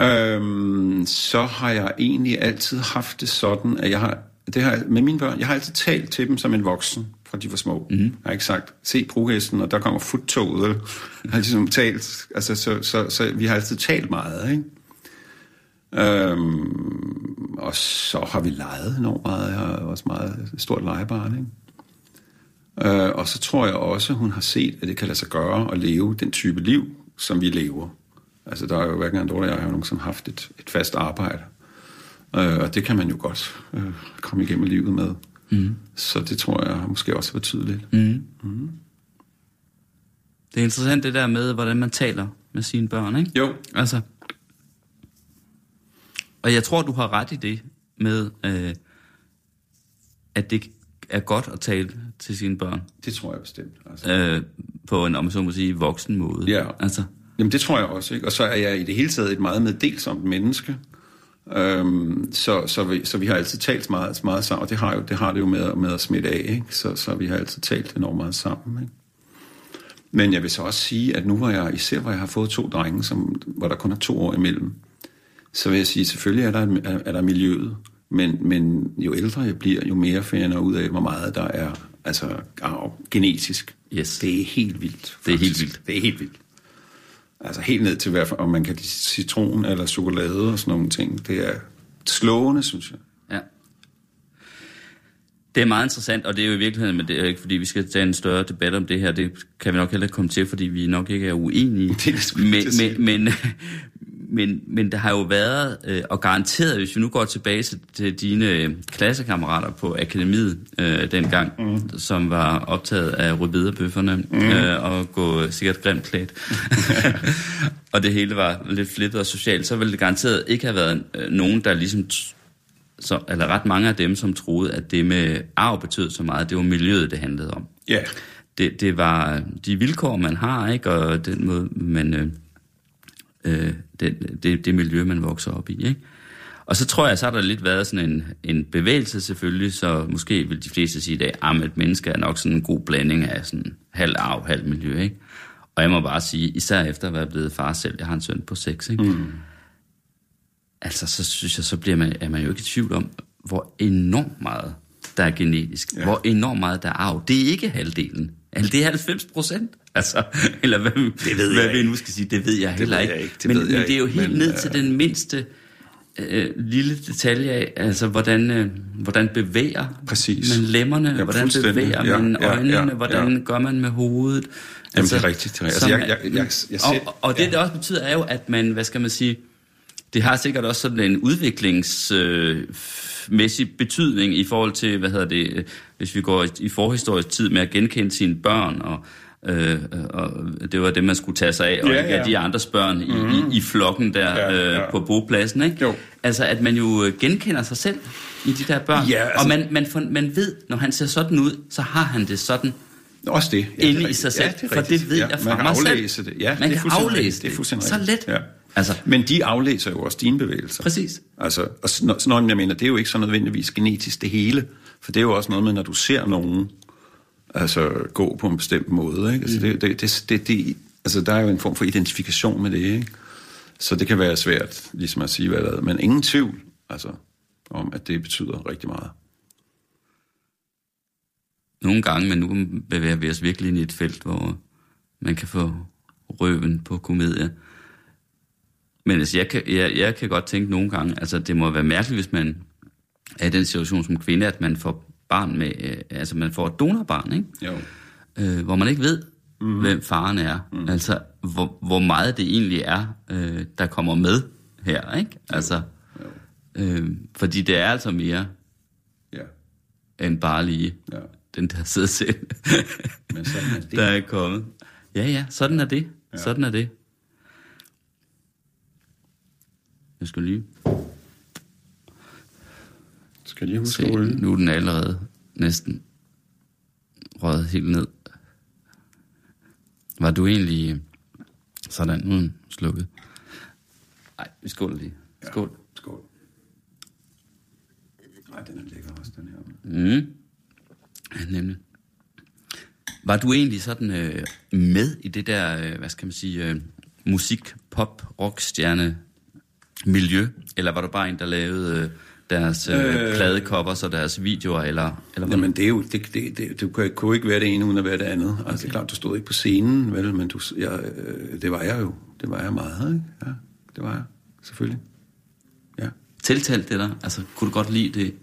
Øhm, så har jeg egentlig altid haft det sådan, at jeg har, det har med mine børn, jeg har altid talt til dem som en voksen, fra de var små. Mm-hmm. Jeg har ikke sagt, se pruhesten, og der kommer futtoget. Jeg har ligesom talt, altså, så, så, så, vi har altid talt meget, ikke? Øhm, og så har vi leget enormt meget. Jeg har også meget stort legebarn, ikke? Øh, og så tror jeg også, hun har set, at det kan lade sig gøre at leve den type liv, som vi lever. Altså, der er jo hverken en dårlig, jeg har nogensinde haft et, et fast arbejde. Øh, og det kan man jo godt øh, komme igennem livet med. Mm. Så det tror jeg måske også er betydeligt. Mm. Det er interessant det der med, hvordan man taler med sine børn, ikke? Jo, Altså, og jeg tror, du har ret i det med, øh, at det er godt at tale til sine børn det tror jeg bestemt. Altså. øh, på en, om så må sige, voksen måde. Ja. Altså, Jamen det tror jeg også, ikke? Og så er jeg i det hele taget et meget meddelsomt menneske. Øhm, så, så, vi, så vi har altid talt meget, meget sammen, og det har, jo, det har det jo med, med at smitte af, ikke? Så, så vi har altid talt enormt meget sammen, ikke? Men jeg vil så også sige, at nu hvor jeg, især hvor jeg har fået to drenge, som, hvor der kun er to år imellem, så vil jeg sige, selvfølgelig er der, er, er der miljøet, men, men jo ældre jeg bliver, jo mere finder jeg ud af, hvor meget der er altså, arv, genetisk. Yes. Det er helt vildt. Det er helt faktisk. vildt. Det er helt vildt. Altså helt ned til, hvad for, om man kan lide citron eller chokolade og sådan nogle ting. Det er slående, synes jeg. ja. Det er meget interessant, og det er jo i virkeligheden, men det er ikke, fordi vi skal tage en større debat om det her. Det kan vi nok heller ikke komme til, fordi vi nok ikke er uenige. *laughs* Det er men, men, men, men, men der har jo været, øh, og garanteret, hvis vi nu går tilbage til, til dine øh, klassekammerater på akademiet øh, dengang, mm. som var optaget af rødbederbøfferne mm. øh, og gå sikkert grimt klædt, *laughs* og det hele var lidt flippet og socialt, så ville det garanteret ikke have været øh, nogen, der ligesom så, eller ret mange af dem, som troede, at det med arv betød så meget, det var miljøet, det handlede om. Ja. Det, det var de vilkår, man har, ikke, og den måde, man, øh, det, det, det miljø, man vokser op i. Ikke? Og så tror jeg, så har der lidt været sådan en, en bevægelse selvfølgelig, så måske vil de fleste sige i dag, at et menneske er nok sådan en god blanding af sådan halv arv, halv miljø. Ikke? Og jeg må bare sige, især efter at være blevet far selv, jeg har en søn på seks, ikke? Mm. altså så synes jeg, så bliver man, er man jo ikke i tvivl om, hvor enormt meget der er genetisk. Ja. Hvor enormt meget der er arv. Det er ikke halvdelen. Altså, det er 90 procent. Altså, eller hvad, det ved hvad jeg vi ikke. nu skal sige, det ved jeg heller ved ikke. jeg ikke. Det men, jeg men det er jo ikke. helt Men, ned øh, til den mindste øh, lille detalje af, altså hvordan, øh, hvordan bevæger Præcis. man lemmerne, Ja, hvordan bevæger Ja, man ja, øjnene, ja, hvordan ja. gør man med hovedet. Jamen, det er rigtigt, det er Altså, jeg- er- jeg- jeg- jeg og, ser- og, og det, ja. det også betyder, er jo, at man, hvad skal man sige, det har sikkert også sådan en udviklingsmæssig øh, betydning i forhold til, hvad hedder det, øh, hvis vi går i, i forhistorisk tid med at genkende sine børn, og, øh, og det var det, man skulle tage sig af, og Ja, ikke af ja. de andres børn i, mm. i, i flokken der Ja, øh, ja. på bopladsen, ikke? Jo. Altså, at man jo øh, genkender sig selv i de der børn, Ja, altså- og man, man, får- man ved, når han ser sådan ud, så har han det sådan, Også det. Ja, det inde i rigtigt. sig selv, Ja, det for det ved jeg fra man kan mig selv. aflæse det. Ja, Man det kan aflæse. Det det. fuldstændig Så let. Ja. Altså- Men de aflæser jo også dine bevægelser. Præcis. Altså, og sådan noget, jeg mener, det er jo ikke så nødvendigvis genetisk det hele, for det er jo også noget med, når du ser nogen altså, gå på en bestemt måde. Ikke? Altså, det, det, det, det, det, altså, der er jo en form for identifikation med det. Ikke? Så det kan være svært, ligesom at sige, hvad der er. Men ingen tvivl altså, om, at det betyder rigtig meget. nogle gange, men nu bevæger vi os virkelig ind i et felt, hvor man kan få røven på komedie. Men altså, jeg, kan, jeg, jeg kan godt tænke nogle gange, altså det må være mærkeligt, hvis man er i den situation som kvinde, at man får barn med, øh, altså man får et donorbarn, ikke? Jo. Øh, hvor man ikke ved, mm. hvem faren er. Mm. Altså, hvor, hvor meget det egentlig er, øh, der kommer med her, ikke? Altså, øh, fordi det er altså mere Ja, end bare lige ja. den der sidder selv, *laughs* Men sådan er det. der er kommet. Ja, ja, sådan er det. Ja. Sådan er det. Jeg skal lige Skal lige huske se, olien? nu er den allerede næsten røget helt ned. Var du egentlig sådan, nu er den slukket. Nej, vi skåler lige. Skål. Skål. Nej, den er lækker også, den her. Mm. Ja, nemlig. Var du egentlig sådan øh, med i det der, øh, hvad skal man sige, øh, musik, pop, rockstjerne miljø? Eller var du bare en, der lavede øh, deres øh, Øh. pladekopper og deres videoer? Eller, eller? Jamen, det er jo, det, det, det, du kan, kunne ikke være det ene uden at være det andet. Altså, okay. det er klart, du stod ikke på scenen, vel, men du, jeg, øh, det var jeg jo. Det var jeg meget, ikke? Ja, det var jeg, selvfølgelig. Ja. Tiltalte det dig? Altså, kunne du godt lide det?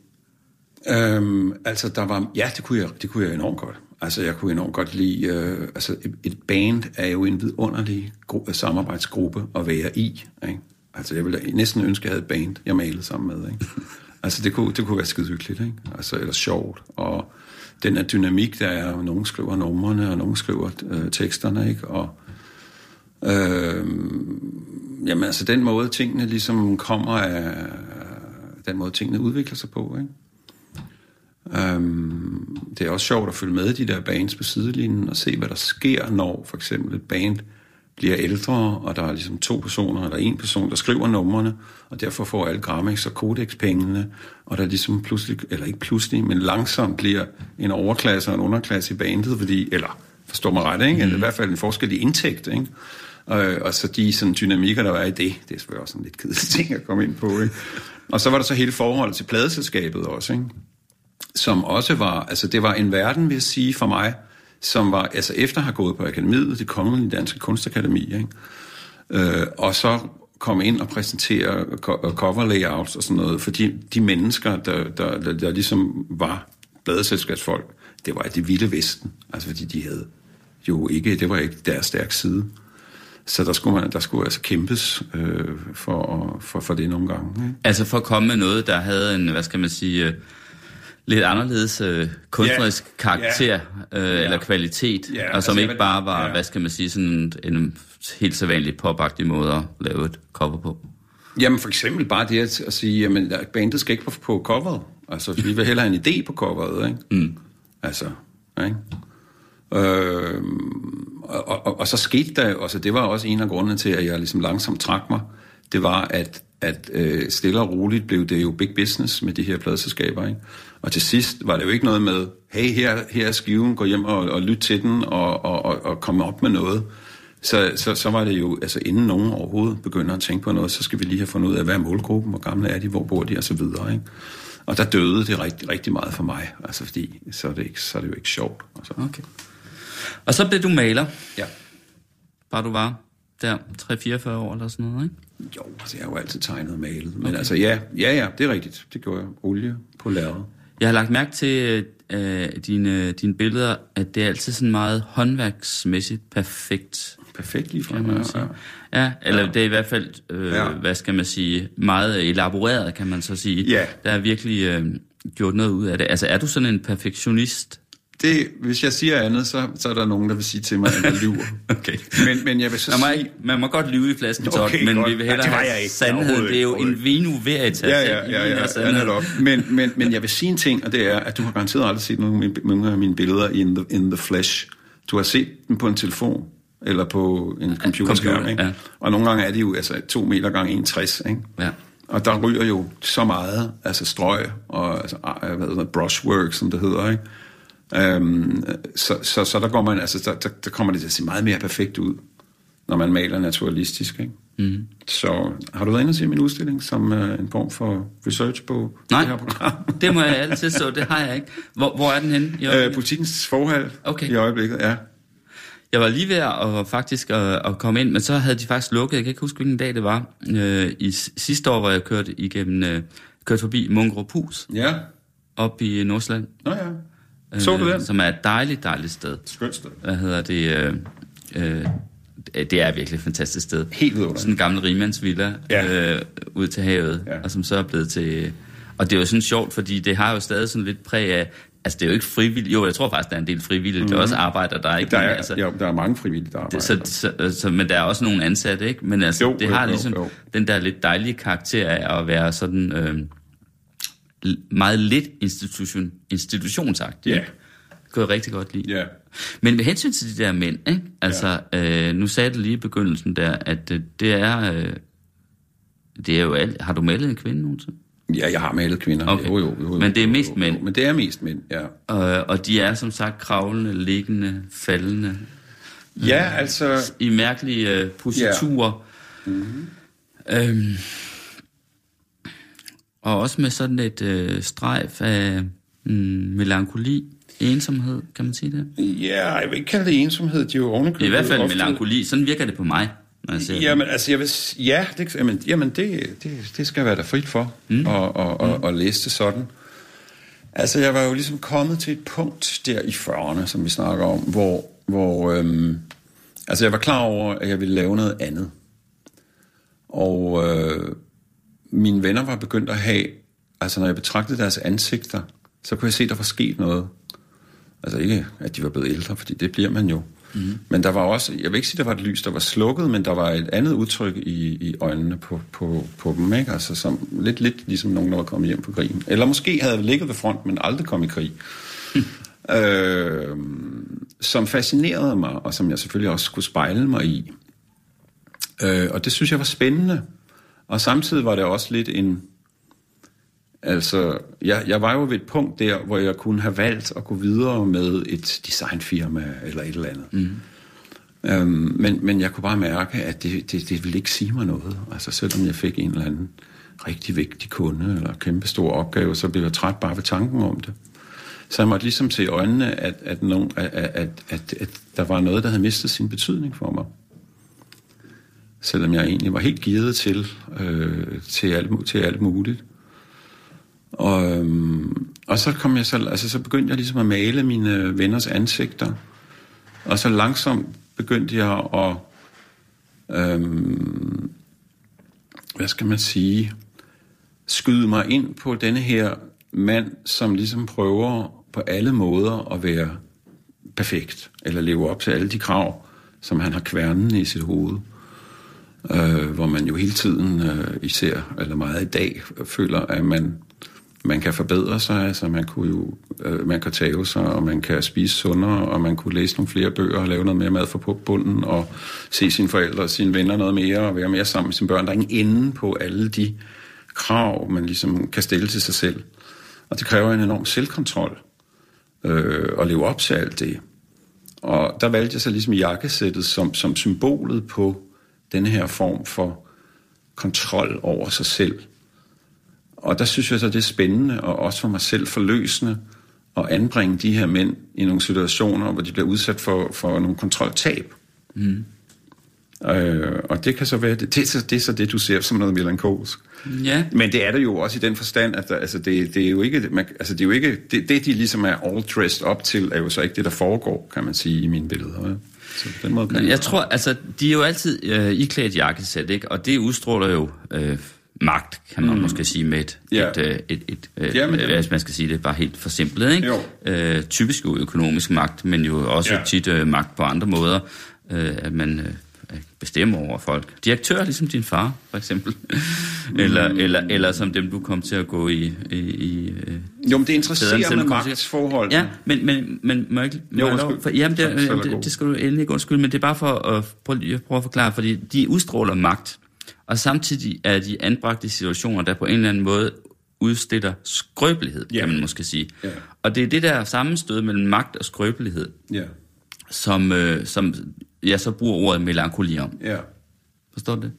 Øhm, altså, der var, ja, det kunne, jeg, det kunne jeg enormt godt. Altså, jeg kunne enormt godt lide, øh, altså, et, et band er jo en vidunderlig gru- samarbejdsgruppe at være i, ikke? Altså, jeg ville næsten ønske, at jeg havde et band, jeg malede sammen med, ikke? *laughs* Altså, det kunne, det kunne være skide hyggeligt, ikke? Altså, eller sjovt, og den her dynamik, der er, nogen skriver numrene, og nogen skriver øh, teksterne, ikke? Og, øh, jamen, altså, den måde, tingene ligesom kommer af, den måde, tingene udvikler sig på, ikke? Um, det er også sjovt at følge med i de der bands på sidelinjen og se, hvad der sker, når for eksempel et band bliver ældre, og der er ligesom to personer, eller en person, der skriver numrene, og derfor får alle Grammix og Codex pengene, og der ligesom pludselig, eller ikke pludselig, men langsomt bliver en overklasse og en underklasse i bandet, fordi, eller forstår mig ret, ikke? Eller i hvert fald en forskel i indtægt, ikke? Og, og så de sådan, dynamikker, der er i det, det er selvfølgelig også en lidt kedelig ting at komme ind på, ikke? Og så var der så hele forholdet til pladeselskabet også, ikke? som også var, altså det var en verden, vil jeg sige, for mig, som var, altså efter at have gået på akademiet, det kongelige danske kunstakademi, ikke? Øh, og så komme ind og præsentere øh, cover layouts og sådan noget, for de mennesker, der, der, der, der ligesom var bladeselskabsfolk, det var det vilde vesten, altså fordi de havde jo ikke, det var ikke deres stærk side. Så der skulle, man, der skulle altså kæmpes øh, for, for, for det nogle gange. Ikke? Altså for at komme med noget, der havde en, hvad skal man sige, øh, lidt anderledes øh, kunstnerisk Ja. karakter Ja. øh, Ja. eller kvalitet, Ja, og som altså, ikke bare var, ja. hvad skal man sige, sådan en, helt sædvanlig popagtig måde at lave et cover på. Jamen for eksempel bare det at, at sige, jamen bandet skal ikke på, på coveret. Altså vi vil hellere have en idé på coveret, ikke? Mm. Altså, ikke? Øh, og, og, og, så skete der, altså det var også en af grundene til, at jeg ligesom langsomt trak mig, det var, at, at øh, stille og roligt blev det jo big business med de her pladselskaber, ikke? Og til sidst var det jo ikke noget med, hey, her, her er skiven, gå hjem og, og lyt til den, og, og, og, og komme op med noget. Så, så, så var det jo, altså inden nogen overhovedet begynder at tænke på noget, så skal vi lige have fundet ud af, hvad er målgruppen, hvor gamle er de, hvor bor de, og så videre, ikke? Og der døde det rigtig, rigtig meget for mig, altså fordi, så er det, ikke, så er det jo ikke sjovt. Altså. Okay. Og så blev du maler, Ja. bare du var der 3-44 år eller sådan noget, ikke? Jo, altså jeg har jo altid tegnet og malet, men okay. altså ja, ja, ja, det er rigtigt. Det gjorde jeg. Olie på lærred. Jeg har lagt mærke til øh, dine, dine billeder, at det er altid sådan meget håndværksmæssigt perfekt. Perfekt lige fra man sige. Ja, eller ja. det er i hvert fald, øh, Ja. ja. hvad skal man sige, meget elaboreret, kan man så sige. Ja. Der er virkelig øh, gjort noget ud af det. Altså, er du sådan en perfektionist? Det, hvis jeg siger andet, så, så er der nogen, der vil sige til mig, at jeg lyver. *laughs* Okay. Men, men jeg vil så Man må, sige... ikke, man må godt lyve i flasken, Okay, okay, men godt. vi vil Ja, hellere det var have ikke. Overhovedet Det er jo en vino veritas. Ja, ja, ja, ja, ja netop. Men, men, men jeg vil sige en ting, og det er, at du har garanteret aldrig set nogle af mine, billeder in the, in the flesh. Du har set dem på en telefon, eller på en computerskærm, computer, ikke? ja. Og nogle gange er de jo altså, to meter gange 1,60, ikke? Ja. Og der ryger jo så meget, altså strøg og altså, hvad hedder det, brushwork, som det hedder, ikke? Øhm, så, så, så der, går man, altså, der, der, der kommer det til at se meget mere perfekt ud, når man maler naturalistisk. Ikke? Mm. Så har du været inde og se min udstilling som uh, en form for research på Nej, det her program? *laughs* det må jeg altid så, det har jeg ikke. Hvor, hvor er den henne? i Øh, politikens forhold Okay. i øjeblikket, ja. Jeg var lige ved at, faktisk at, at komme ind, men så havde de faktisk lukket, jeg kan ikke huske, hvilken dag det var, øh, i sidste år, hvor jeg kørte igennem, øh, kørte forbi Munkerup Hus, Ja, op i Nordsjælland. nå ja. Så du den? Som er et dejligt, dejligt sted. Skønt sted. Hvad hedder det? Øh, øh, det er virkelig et fantastisk sted. Helt vidunderligt. Sådan en gammel rimandsvilla Ja. øh, ud til havet, Ja. og som så er blevet til... Og det er jo sådan sjovt, fordi det har jo stadig sådan lidt præg af... Altså, det er jo ikke frivilligt. Jo, jeg tror faktisk, der er en del frivillige. Mm. Det er også arbejder, der er ikke... Der men er, altså, jo, der er mange frivillige, der arbejder. det, så, så, så, men der er også nogle ansatte, ikke? Men altså, Jo, det jo, har jo, ligesom jo. den der lidt dejlige karakter af at være sådan øh, meget lidt institution, institutionsagtig. Ja. ikke? Det kunne jeg rigtig godt lide. Ja. Men med hensyn til de der mænd, ikke? Altså, ja. øh, nu sagde du lige i begyndelsen der, at øh, det er... Øh, det er jo alt. Har du malet en kvinde nogensinde? Ja, jeg har malet kvinder. Okay. Jo, jo, jo, jo, Men det er jo, mest jo, mænd. Jo, men det er mest mænd, ja. Øh, og de er som sagt kravlende, liggende, faldende, Ja, altså... i mærkelige øh, positurer. Ja. Mm-hmm. Øhm, og også med sådan et øh, strejf af mm, melankoli, ensomhed, kan man sige det? Ja, jeg vil ikke kalde det ensomhed. De er jo ovenikøbet I hvert fald ofte- melankoli, sådan virker det på mig, når jeg ser det. Jamen, altså, jeg vil, ja, det, jamen, jamen det, det, det skal være der frit for, mm. og, og, og, og læse det sådan. Altså, jeg var jo ligesom kommet til et punkt der i 40'erne, som vi snakker om, hvor, hvor øhm, altså, jeg var klar over, at jeg ville lave noget andet. Og øh, mine venner var begyndt at have, altså når jeg betragtede deres ansigter, så kunne jeg se, at der var sket noget. Altså ikke, at de var blevet ældre, fordi det bliver man jo. Mm. Men der var også, jeg vil ikke sige, der var et lys, der var slukket, men der var et andet udtryk i, i øjnene på, på, på dem, ikke? Altså som, lidt, lidt ligesom nogen, der var kommet hjem på krigen. Eller måske havde ligget ved front, men aldrig kom i krig. Mm. *laughs* Øh, som fascinerede mig, og som jeg selvfølgelig også skulle spejle mig i. Øh, og det synes jeg var spændende. Og samtidig var det også lidt en... Altså, jeg, jeg var jo ved et punkt der, hvor jeg kunne have valgt at gå videre med et designfirma eller et eller andet. Mm. Øhm, men, men jeg kunne bare mærke, at det, det, det ville ikke sige mig noget. Altså, selvom jeg fik en eller anden rigtig vigtig kunde eller kæmpe stor opgave, så blev jeg træt bare ved tanken om det. Så jeg måtte ligesom se i øjnene, at, at, nogen, at, at, at, at der var noget, der havde mistet sin betydning for mig selvom jeg egentlig var helt givet til, øh, til, alt, til alt muligt. Og, øhm, og så kom jeg så, altså så begyndte jeg ligesom at male mine venners ansigter, og så langsomt begyndte jeg at, øhm, hvad skal man sige, skyde mig ind på denne her mand, som ligesom prøver på alle måder at være perfekt, eller leve op til alle de krav, som han har kværnen i sit hoved øh, hvor man jo hele tiden, øh, især eller meget i dag, føler, at man, man kan forbedre sig. Altså man kunne jo øh, man kan tage sig, og man kan spise sundere, og man kunne læse nogle flere bøger og lave noget mere mad for bunden, og se sine forældre og sine venner noget mere, og være mere sammen med sine børn. Der er ingen ende på alle de krav, man ligesom kan stille til sig selv. Og det kræver en enorm selvkontrol øh, at leve op til alt det. Og der valgte jeg så ligesom jakkesættet som, som symbolet på denne her form for kontrol over sig selv. Og der synes jeg så, det er spændende, og også for mig selv forløsende, at anbringe de her mænd i nogle situationer, hvor de bliver udsat for, for nogle kontroltab. Mm. Øh, og det kan så være, det, det, er så, det er så det, du ser som noget melankolsk. Ja. Men det er det jo også i den forstand, at der, altså det, det er jo ikke, man, altså det, er jo ikke det, det, de ligesom er all dressed up til, er jo så ikke det, der foregår, kan man sige, i mine billeder. Ja. Så på den måde kan Jeg tror, altså, de er jo altid øh, iklædt jakkesæt, ikke? Og det udstråler jo øh, magt, kan man mm. måske sige, med et, Ja. et, øh, et, et øh, Jamen, øh, hvis man skal sige det bare helt forsimplet, ikke? Jo. Øh, typisk jo økonomisk magt, men jo også ja. tit øh, magt på andre måder, øh, at man øh, bestemmer over folk. Direktør, ligesom din far, for eksempel. *laughs* Mm. eller, eller, eller som dem, du kom til at gå i... i, i øh, Jo, men det interesserer til- magtsforhold. Ja, men, men, men må jeg ikke... Må Jo, jeg lov- undskyld. For, jamen, Så- så det, det, det skal du endelig ikke undskylde, men det er bare for at prøve, jeg prøver at forklare, fordi de udstråler magt, og samtidig er de anbragt i situationer, der på en eller anden måde udstiller skrøbelighed, Ja. kan man måske sige. Ja. Og det er det der sammenstød mellem magt og skrøbelighed, Ja. som, øh, som jeg så bruger ordet melankoli om. ja. Forstår du det?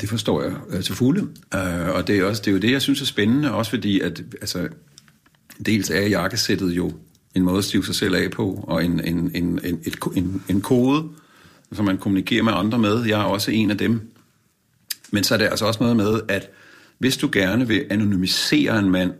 Det forstår jeg øh, til fulde. Uh, og det er, også, det er jo det, jeg synes er spændende, også fordi, at altså, dels er jakkesættet jo en måde at stive sig selv af på, og en, en, en, en, et, en, en kode, som man kommunikerer med andre med. Jeg er også en af dem. Men så er det altså også noget med, at hvis du gerne vil anonymisere en mand,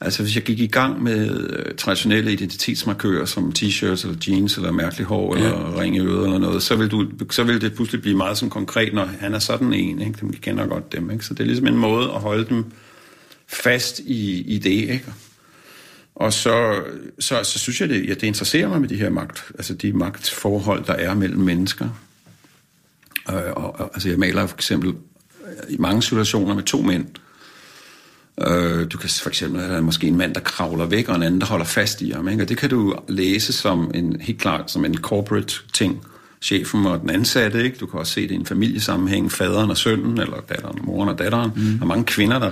Altså hvis jeg gik i gang med øh, traditionelle identitetsmarkører som t-shirts eller jeans eller mærkelig hår ja. eller ring i øret eller noget, så vil, du, så vil det pludselig blive meget sådan konkret, når han er sådan en. Ikke? Vi kender godt dem. Ikke? Så det er ligesom en måde at holde dem fast i, i det. Ikke? Og så, så, så synes jeg, det, ja, det interesserer mig med de her magt, altså de magtforhold, der er mellem mennesker. Øh, og, og, altså jeg maler for eksempel i mange situationer med to mænd, Øh, du kan for eksempel have måske en mand, der kravler væk, og en anden, der holder fast i ham. Ikke? Og det kan du læse som en, helt klart som en corporate ting. Chefen og den ansatte, ikke? Du kan også se det i en familiesammenhæng, faderen og sønnen, eller datteren, moren og datteren. Mm. Der er mange kvinder, der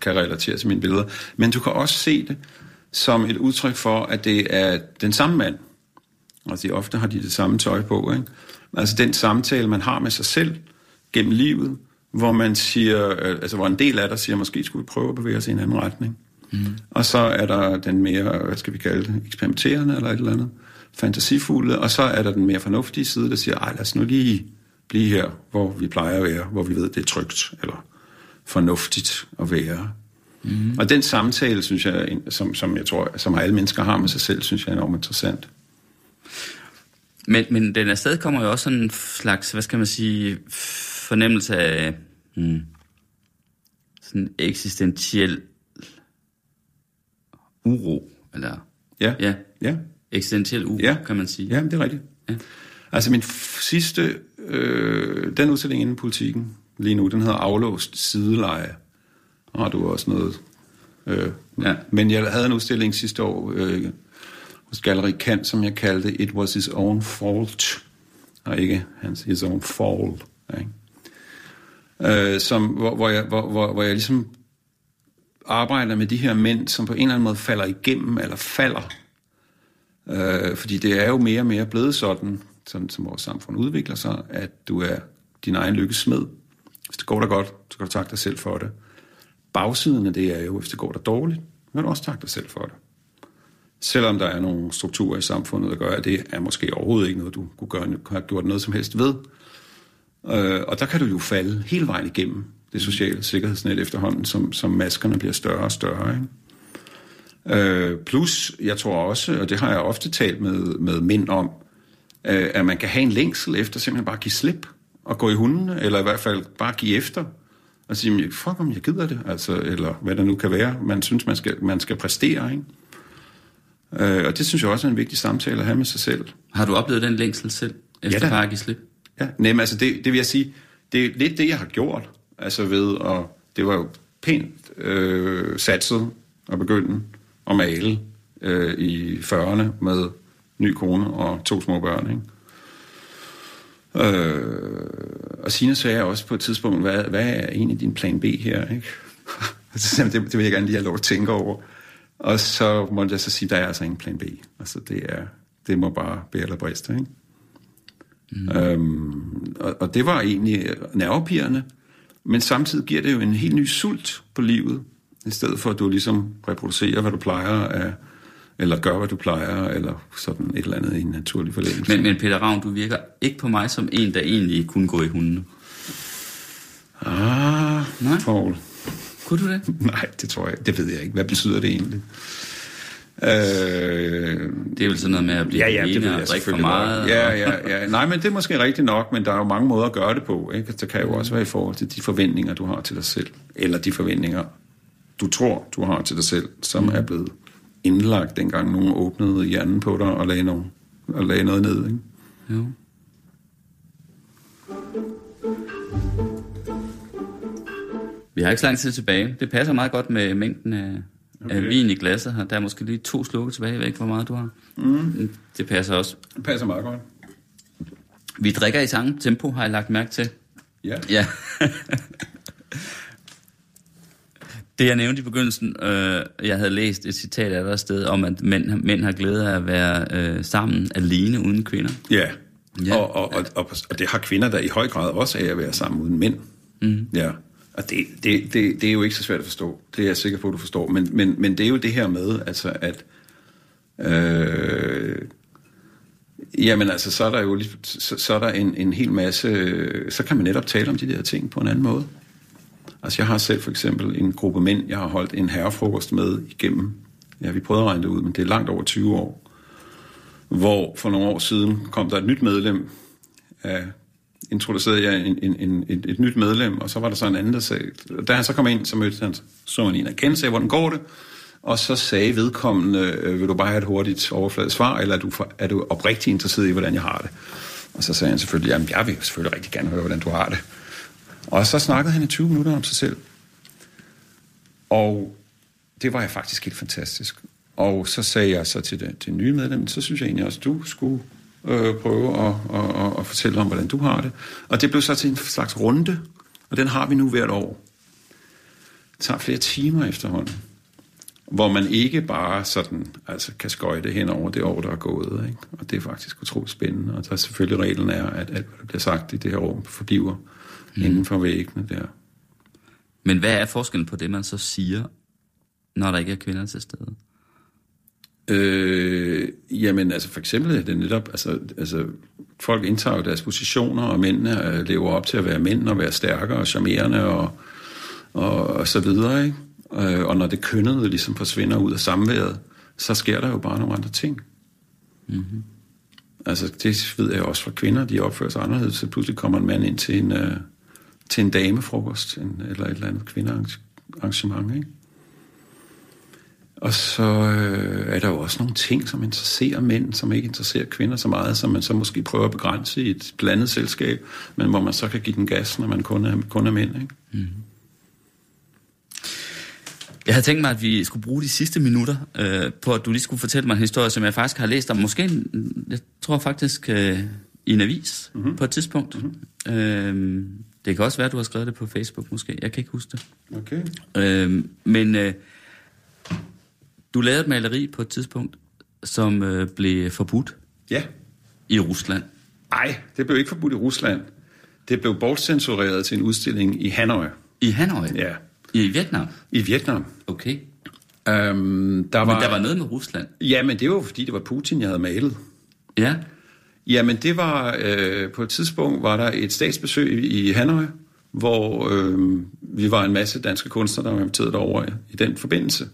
kan relatere til mine billeder. Men du kan også se det som et udtryk for, at det er den samme mand. Altså ofte har de det samme tøj på. Ikke? Altså den samtale, man har med sig selv gennem livet, hvor man siger, øh, altså hvor en del af dig siger, måske skulle vi prøve at bevæge os i en anden retning. Mm. Og så er der den mere, hvad skal vi kalde det, eksperimenterende eller et eller andet, fantasifulde, og så er der den mere fornuftige side, der siger, ej lad os nu lige blive her, hvor vi plejer at være, hvor vi ved, det er trygt, eller fornuftigt at være. Mm. Og den samtale, synes jeg, som, som jeg tror, som alle mennesker har med sig selv, synes jeg er enormt interessant. Men, men den afsted kommer jo også sådan en slags, hvad skal man sige, fornemmelse af hmm, sådan eksistentiel uro, eller... Ja. Ja. ja. Eksistentiel uro, ja. kan man sige. Ja, det er rigtigt. Ja. Altså min sidste, øh, den udstilling inden politikken lige nu, den hedder Aflåst Sideleje. Og du også noget... Øh, ja. Men jeg havde en udstilling sidste år øh, hos Galleri Kant, som jeg kaldte It Was His Own Fault, og ikke hans His Own Fall. Ikke? Øh, som, hvor, hvor, jeg, hvor, hvor, hvor jeg ligesom arbejder med de her mænd, som på en eller anden måde falder igennem, eller falder. Øh, fordi det er jo mere og mere blevet sådan, sådan som vores samfund udvikler sig, at du er din egen lykkes smed. Hvis det går dig godt, så kan du takke dig selv for det. Bagsiden af det er jo, hvis det går dig dårligt, så kan du også takke dig selv for det. Selvom der er nogle strukturer i samfundet, der gør, at det er måske overhovedet ikke noget, du kunne gøre, have gjort noget som helst ved, Øh, og der kan du jo falde hele vejen igennem det sociale sikkerhedsnet efterhånden, som, som maskerne bliver større og større. Ikke? Øh, plus, jeg tror også, og det har jeg ofte talt med, med mænd om, øh, at man kan have en længsel efter simpelthen bare at give slip og gå i hunden, eller i hvert fald bare give efter og sige, fuck om jeg gider det, altså, eller hvad der nu kan være, man synes, man skal, man skal præstere. Ikke? Øh, og det synes jeg også er en vigtig samtale at have med sig selv. Har du oplevet den længsel selv, efter ja, bare at give slip? Ja, nej, altså det, det vil jeg sige, det er lidt det, jeg har gjort, altså ved, og det var jo pænt øh, satset at begynde at male øh, i 40'erne med ny kone og to små børn, ikke? Øh, og Sina sagde også på et tidspunkt, hvad, hvad er egentlig din plan B her, ikke? *laughs* det, det vil jeg gerne lige have lov at tænke over. Og så måtte jeg så sige, der er altså ingen plan B. Altså det er, det må bare bære eller briste, ikke? Mm. Øhm, og, og det var egentlig nervepirrende, men samtidig giver det jo en helt ny sult på livet, i stedet for at du ligesom reproducerer, hvad du plejer af, eller gør, hvad du plejer, eller sådan et eller andet i en naturlig forlængelse. Men, men Peter Ravn, du virker ikke på mig som en, der egentlig kunne gå i hunden. Ah, Nej. Paul. Kunne du det? *laughs* Nej, det tror jeg Det ved jeg ikke. Hvad betyder det egentlig? Øh, det er vel sådan noget med at blive ja, ja, ene og drikke for meget? Og... Ja, ja, ja. Nej, men det er måske rigtigt nok, men der er jo mange måder at gøre det på. Ikke? Det kan jo også være i forhold til de forventninger, du har til dig selv. Eller de forventninger, du tror, du har til dig selv, som mm. er blevet indlagt, dengang nogen åbnede hjernen på dig og lagde, nogen, og lagde noget ned. Ikke? Jo. Vi har ikke så lang tid tilbage. Det passer meget godt med mængden af okay. af vin i glasset her. Der er måske lige to slukke tilbage. Jeg ved ikke, hvor meget du har. Mm. Det passer også. Det passer meget godt. Vi drikker i samme tempo, har jeg lagt mærke til. Ja. Ja. *laughs* det jeg nævnte i begyndelsen, øh, jeg havde læst et citat af der sted om, at mænd, mænd har glæde af at være øh, sammen alene uden kvinder. Ja, ja. Og, og, og, og, og det har kvinder der i høj grad også af at være sammen uden mænd. Mm. Ja. Og det, det, det, det er jo ikke så svært at forstå. Det er jeg sikker på, at du forstår. Men, men, men det er jo det her med, altså at... Øh, jamen altså, så er der jo så, så er der en, en hel masse... Så kan man netop tale om de der ting på en anden måde. Altså jeg har selv for eksempel en gruppe mænd, jeg har holdt en herrefrokost med igennem, ja vi prøvede at regne det ud, men det er langt over 20 år, hvor for nogle år siden kom der et nyt medlem af introducerede jeg en, en, en, et, et nyt medlem, og så var der så en anden, der sagde, da han så kom ind, så mødte han, så han en af kendte, sagde, hvordan går det? Og så sagde vedkommende, øh, vil du bare have et hurtigt overfladisk svar, eller er du, for, er du oprigtigt interesseret i, hvordan jeg har det? Og så sagde han selvfølgelig, jamen jeg vil selvfølgelig rigtig gerne høre, hvordan du har det. Og så snakkede han i 20 minutter om sig selv. Og det var jeg faktisk helt fantastisk. Og så sagde jeg så til det, til nye medlem, så synes jeg egentlig også, du skulle øh, prøve at, at, at, at fortælle om, hvordan du har det. Og det blev så til en slags runde, og den har vi nu hvert år. Det tager flere timer efterhånden, hvor man ikke bare sådan, altså kan skøjte hen over det år, der er gået. Ikke? Og det er faktisk utroligt spændende. Og der er selvfølgelig reglen er, at alt, hvad der bliver sagt i det her rum, forbliver mm. inden for væggene der. Men hvad er forskellen på det, man så siger, når der ikke er kvinder til stede? Øh, jamen, altså for eksempel er det netop, altså, altså folk indtager deres positioner, og mændene øh, lever op til at være mænd, og være stærkere og charmerende, og, og, og så videre, ikke? Øh, og når det kønnede ligesom forsvinder ud af samværet, så sker der jo bare nogle andre ting. Mm-hmm. Altså, det ved jeg også fra kvinder, de opfører sig anderledes, så pludselig kommer en mand ind til en, uh, til en damefrokost, en, eller et eller andet kvindearrangement, ikke? Og så øh, er der jo også nogle ting, som interesserer mænd, som ikke interesserer kvinder så meget, som man så måske prøver at begrænse i et blandet selskab, men hvor man så kan give den gas, når man kun er, kun er mænd. Ikke? Mm. Jeg havde tænkt mig, at vi skulle bruge de sidste minutter øh, på, at du lige skulle fortælle mig en historie, som jeg faktisk har læst om. Måske, jeg tror faktisk, øh, i en avis mm-hmm. på et tidspunkt. Mm-hmm. Øh, det kan også være, at du har skrevet det på Facebook måske. Jeg kan ikke huske det. Okay. Øh, men... Øh, du lavede et maleri på et tidspunkt, som øh, blev forbudt Ja. i Rusland. Nej, det blev ikke forbudt i Rusland. Det blev bortcensureret til en udstilling i Hanoi. I Hanoi? Ja. I Vietnam? I Vietnam. Okay. Øhm, der var, Men der var noget med Rusland? Ja, men det var fordi, det var Putin, jeg havde malet. Ja. Jamen, det var... Øh, på et tidspunkt var der et statsbesøg i Hanoi, hvor øh, vi var en masse danske kunstnere, der var inviteret over i, i den forbindelse.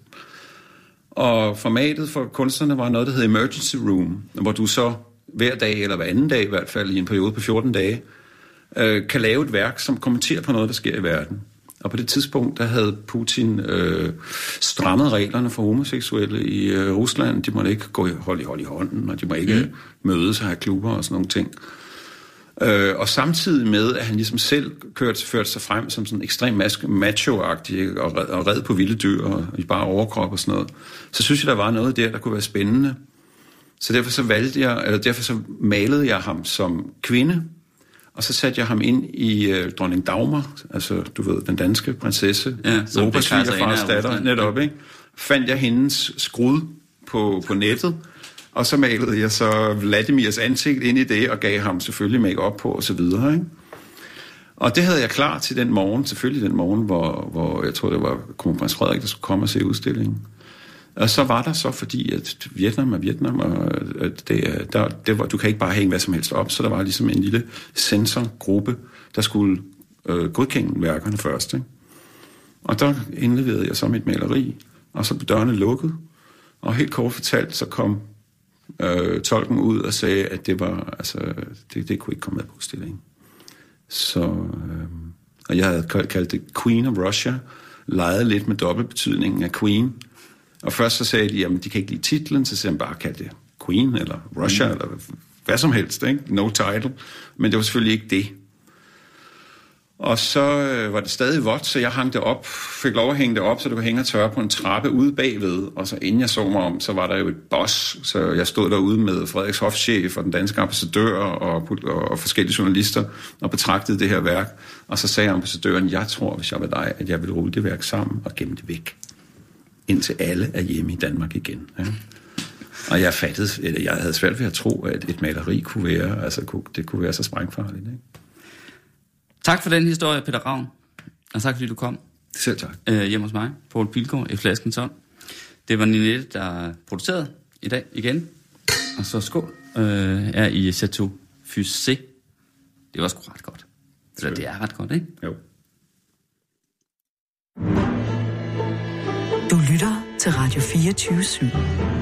Og formatet for kunstnerne var noget, der hed Emergency Room, hvor du så hver dag, eller hver anden dag i hvert fald, i en periode på 14 dage, øh, kan lave et værk, som kommenterer på noget, der sker i verden. Og på det tidspunkt, der havde Putin øh, strammet reglerne for homoseksuelle i øh, Rusland. De måtte ikke gå i hold i hold i hånden, og de må ikke mm. mødes og have klubber og sådan nogle ting. Øh, og samtidig med, at han ligesom selv kørte, førte sig frem som sådan ekstremt macho-agtig og, red, og red på vilde dyr og i bare overkrop og sådan noget, så synes jeg, der var noget der, der kunne være spændende. Så derfor så valgte jeg, eller derfor så malede jeg ham som kvinde, og så satte jeg ham ind i øh, dronning Dagmar, altså du ved, den danske prinsesse, Ja, som Europas svigerfars datter, netop, ikke? Fandt jeg hendes skrud på, på nettet, og så malede jeg så Vladimirs ansigt ind i det, og gav ham selvfølgelig make op på og så videre, ikke? Og det havde jeg klar til den morgen, selvfølgelig den morgen, hvor, hvor jeg tror, det var kronprins Frederik, der skulle komme og se udstillingen. Og så var der så, fordi at Vietnam er Vietnam, og det, der, det var, du kan ikke bare hænge hvad som helst op, så der var ligesom en lille sensorgruppe, der skulle øh, godkende værkerne først. Ikke? Og der indleverede jeg så mit maleri, og så blev dørene lukket, og helt kort fortalt, så kom øh, tolken ud og sagde, at det var, altså, det, det kunne ikke komme med på udstillingen. Så, øh, og jeg havde kaldt det Queen of Russia, legede lidt med dobbeltbetydningen af Queen. Og først så sagde de, jamen de kan ikke lide titlen, så sagde han bare, kald det Queen, eller Russia, mm. eller hvad som helst, ikke? no title. Men det var selvfølgelig ikke det. Og så øh, var det stadig vådt, så jeg hang det op, fik lov at hænge det op, så det kunne hænge og tørre på en trappe ude bagved. Og så inden jeg så mig om, så var der jo et boss, så jeg stod derude med Frederiks hofchef og den danske ambassadør og, og, og forskellige journalister og betragtede det her værk. Og så sagde ambassadøren, jeg tror, hvis jeg var dig, at jeg ville rulle det værk sammen og gemme det væk. Indtil alle er hjemme i Danmark igen. Ja. Og jeg fattede, eller jeg havde svært ved at tro, at et maleri kunne være, altså kunne- det kunne være så sprængfarligt. Ikke? Tak for den historie, Peter Ravn. Og tak fordi du kom Selv tak. øh, hjem hos mig, Poul Pilgaard, i Flaskens Ånd. Det var Ninette, der producerede i dag igen. Og så skål øh, er i Chateau Fusé. Det var sgu ret godt. Eller det er ret godt, ikke? Jo. Du lytter til Radio 24 /7.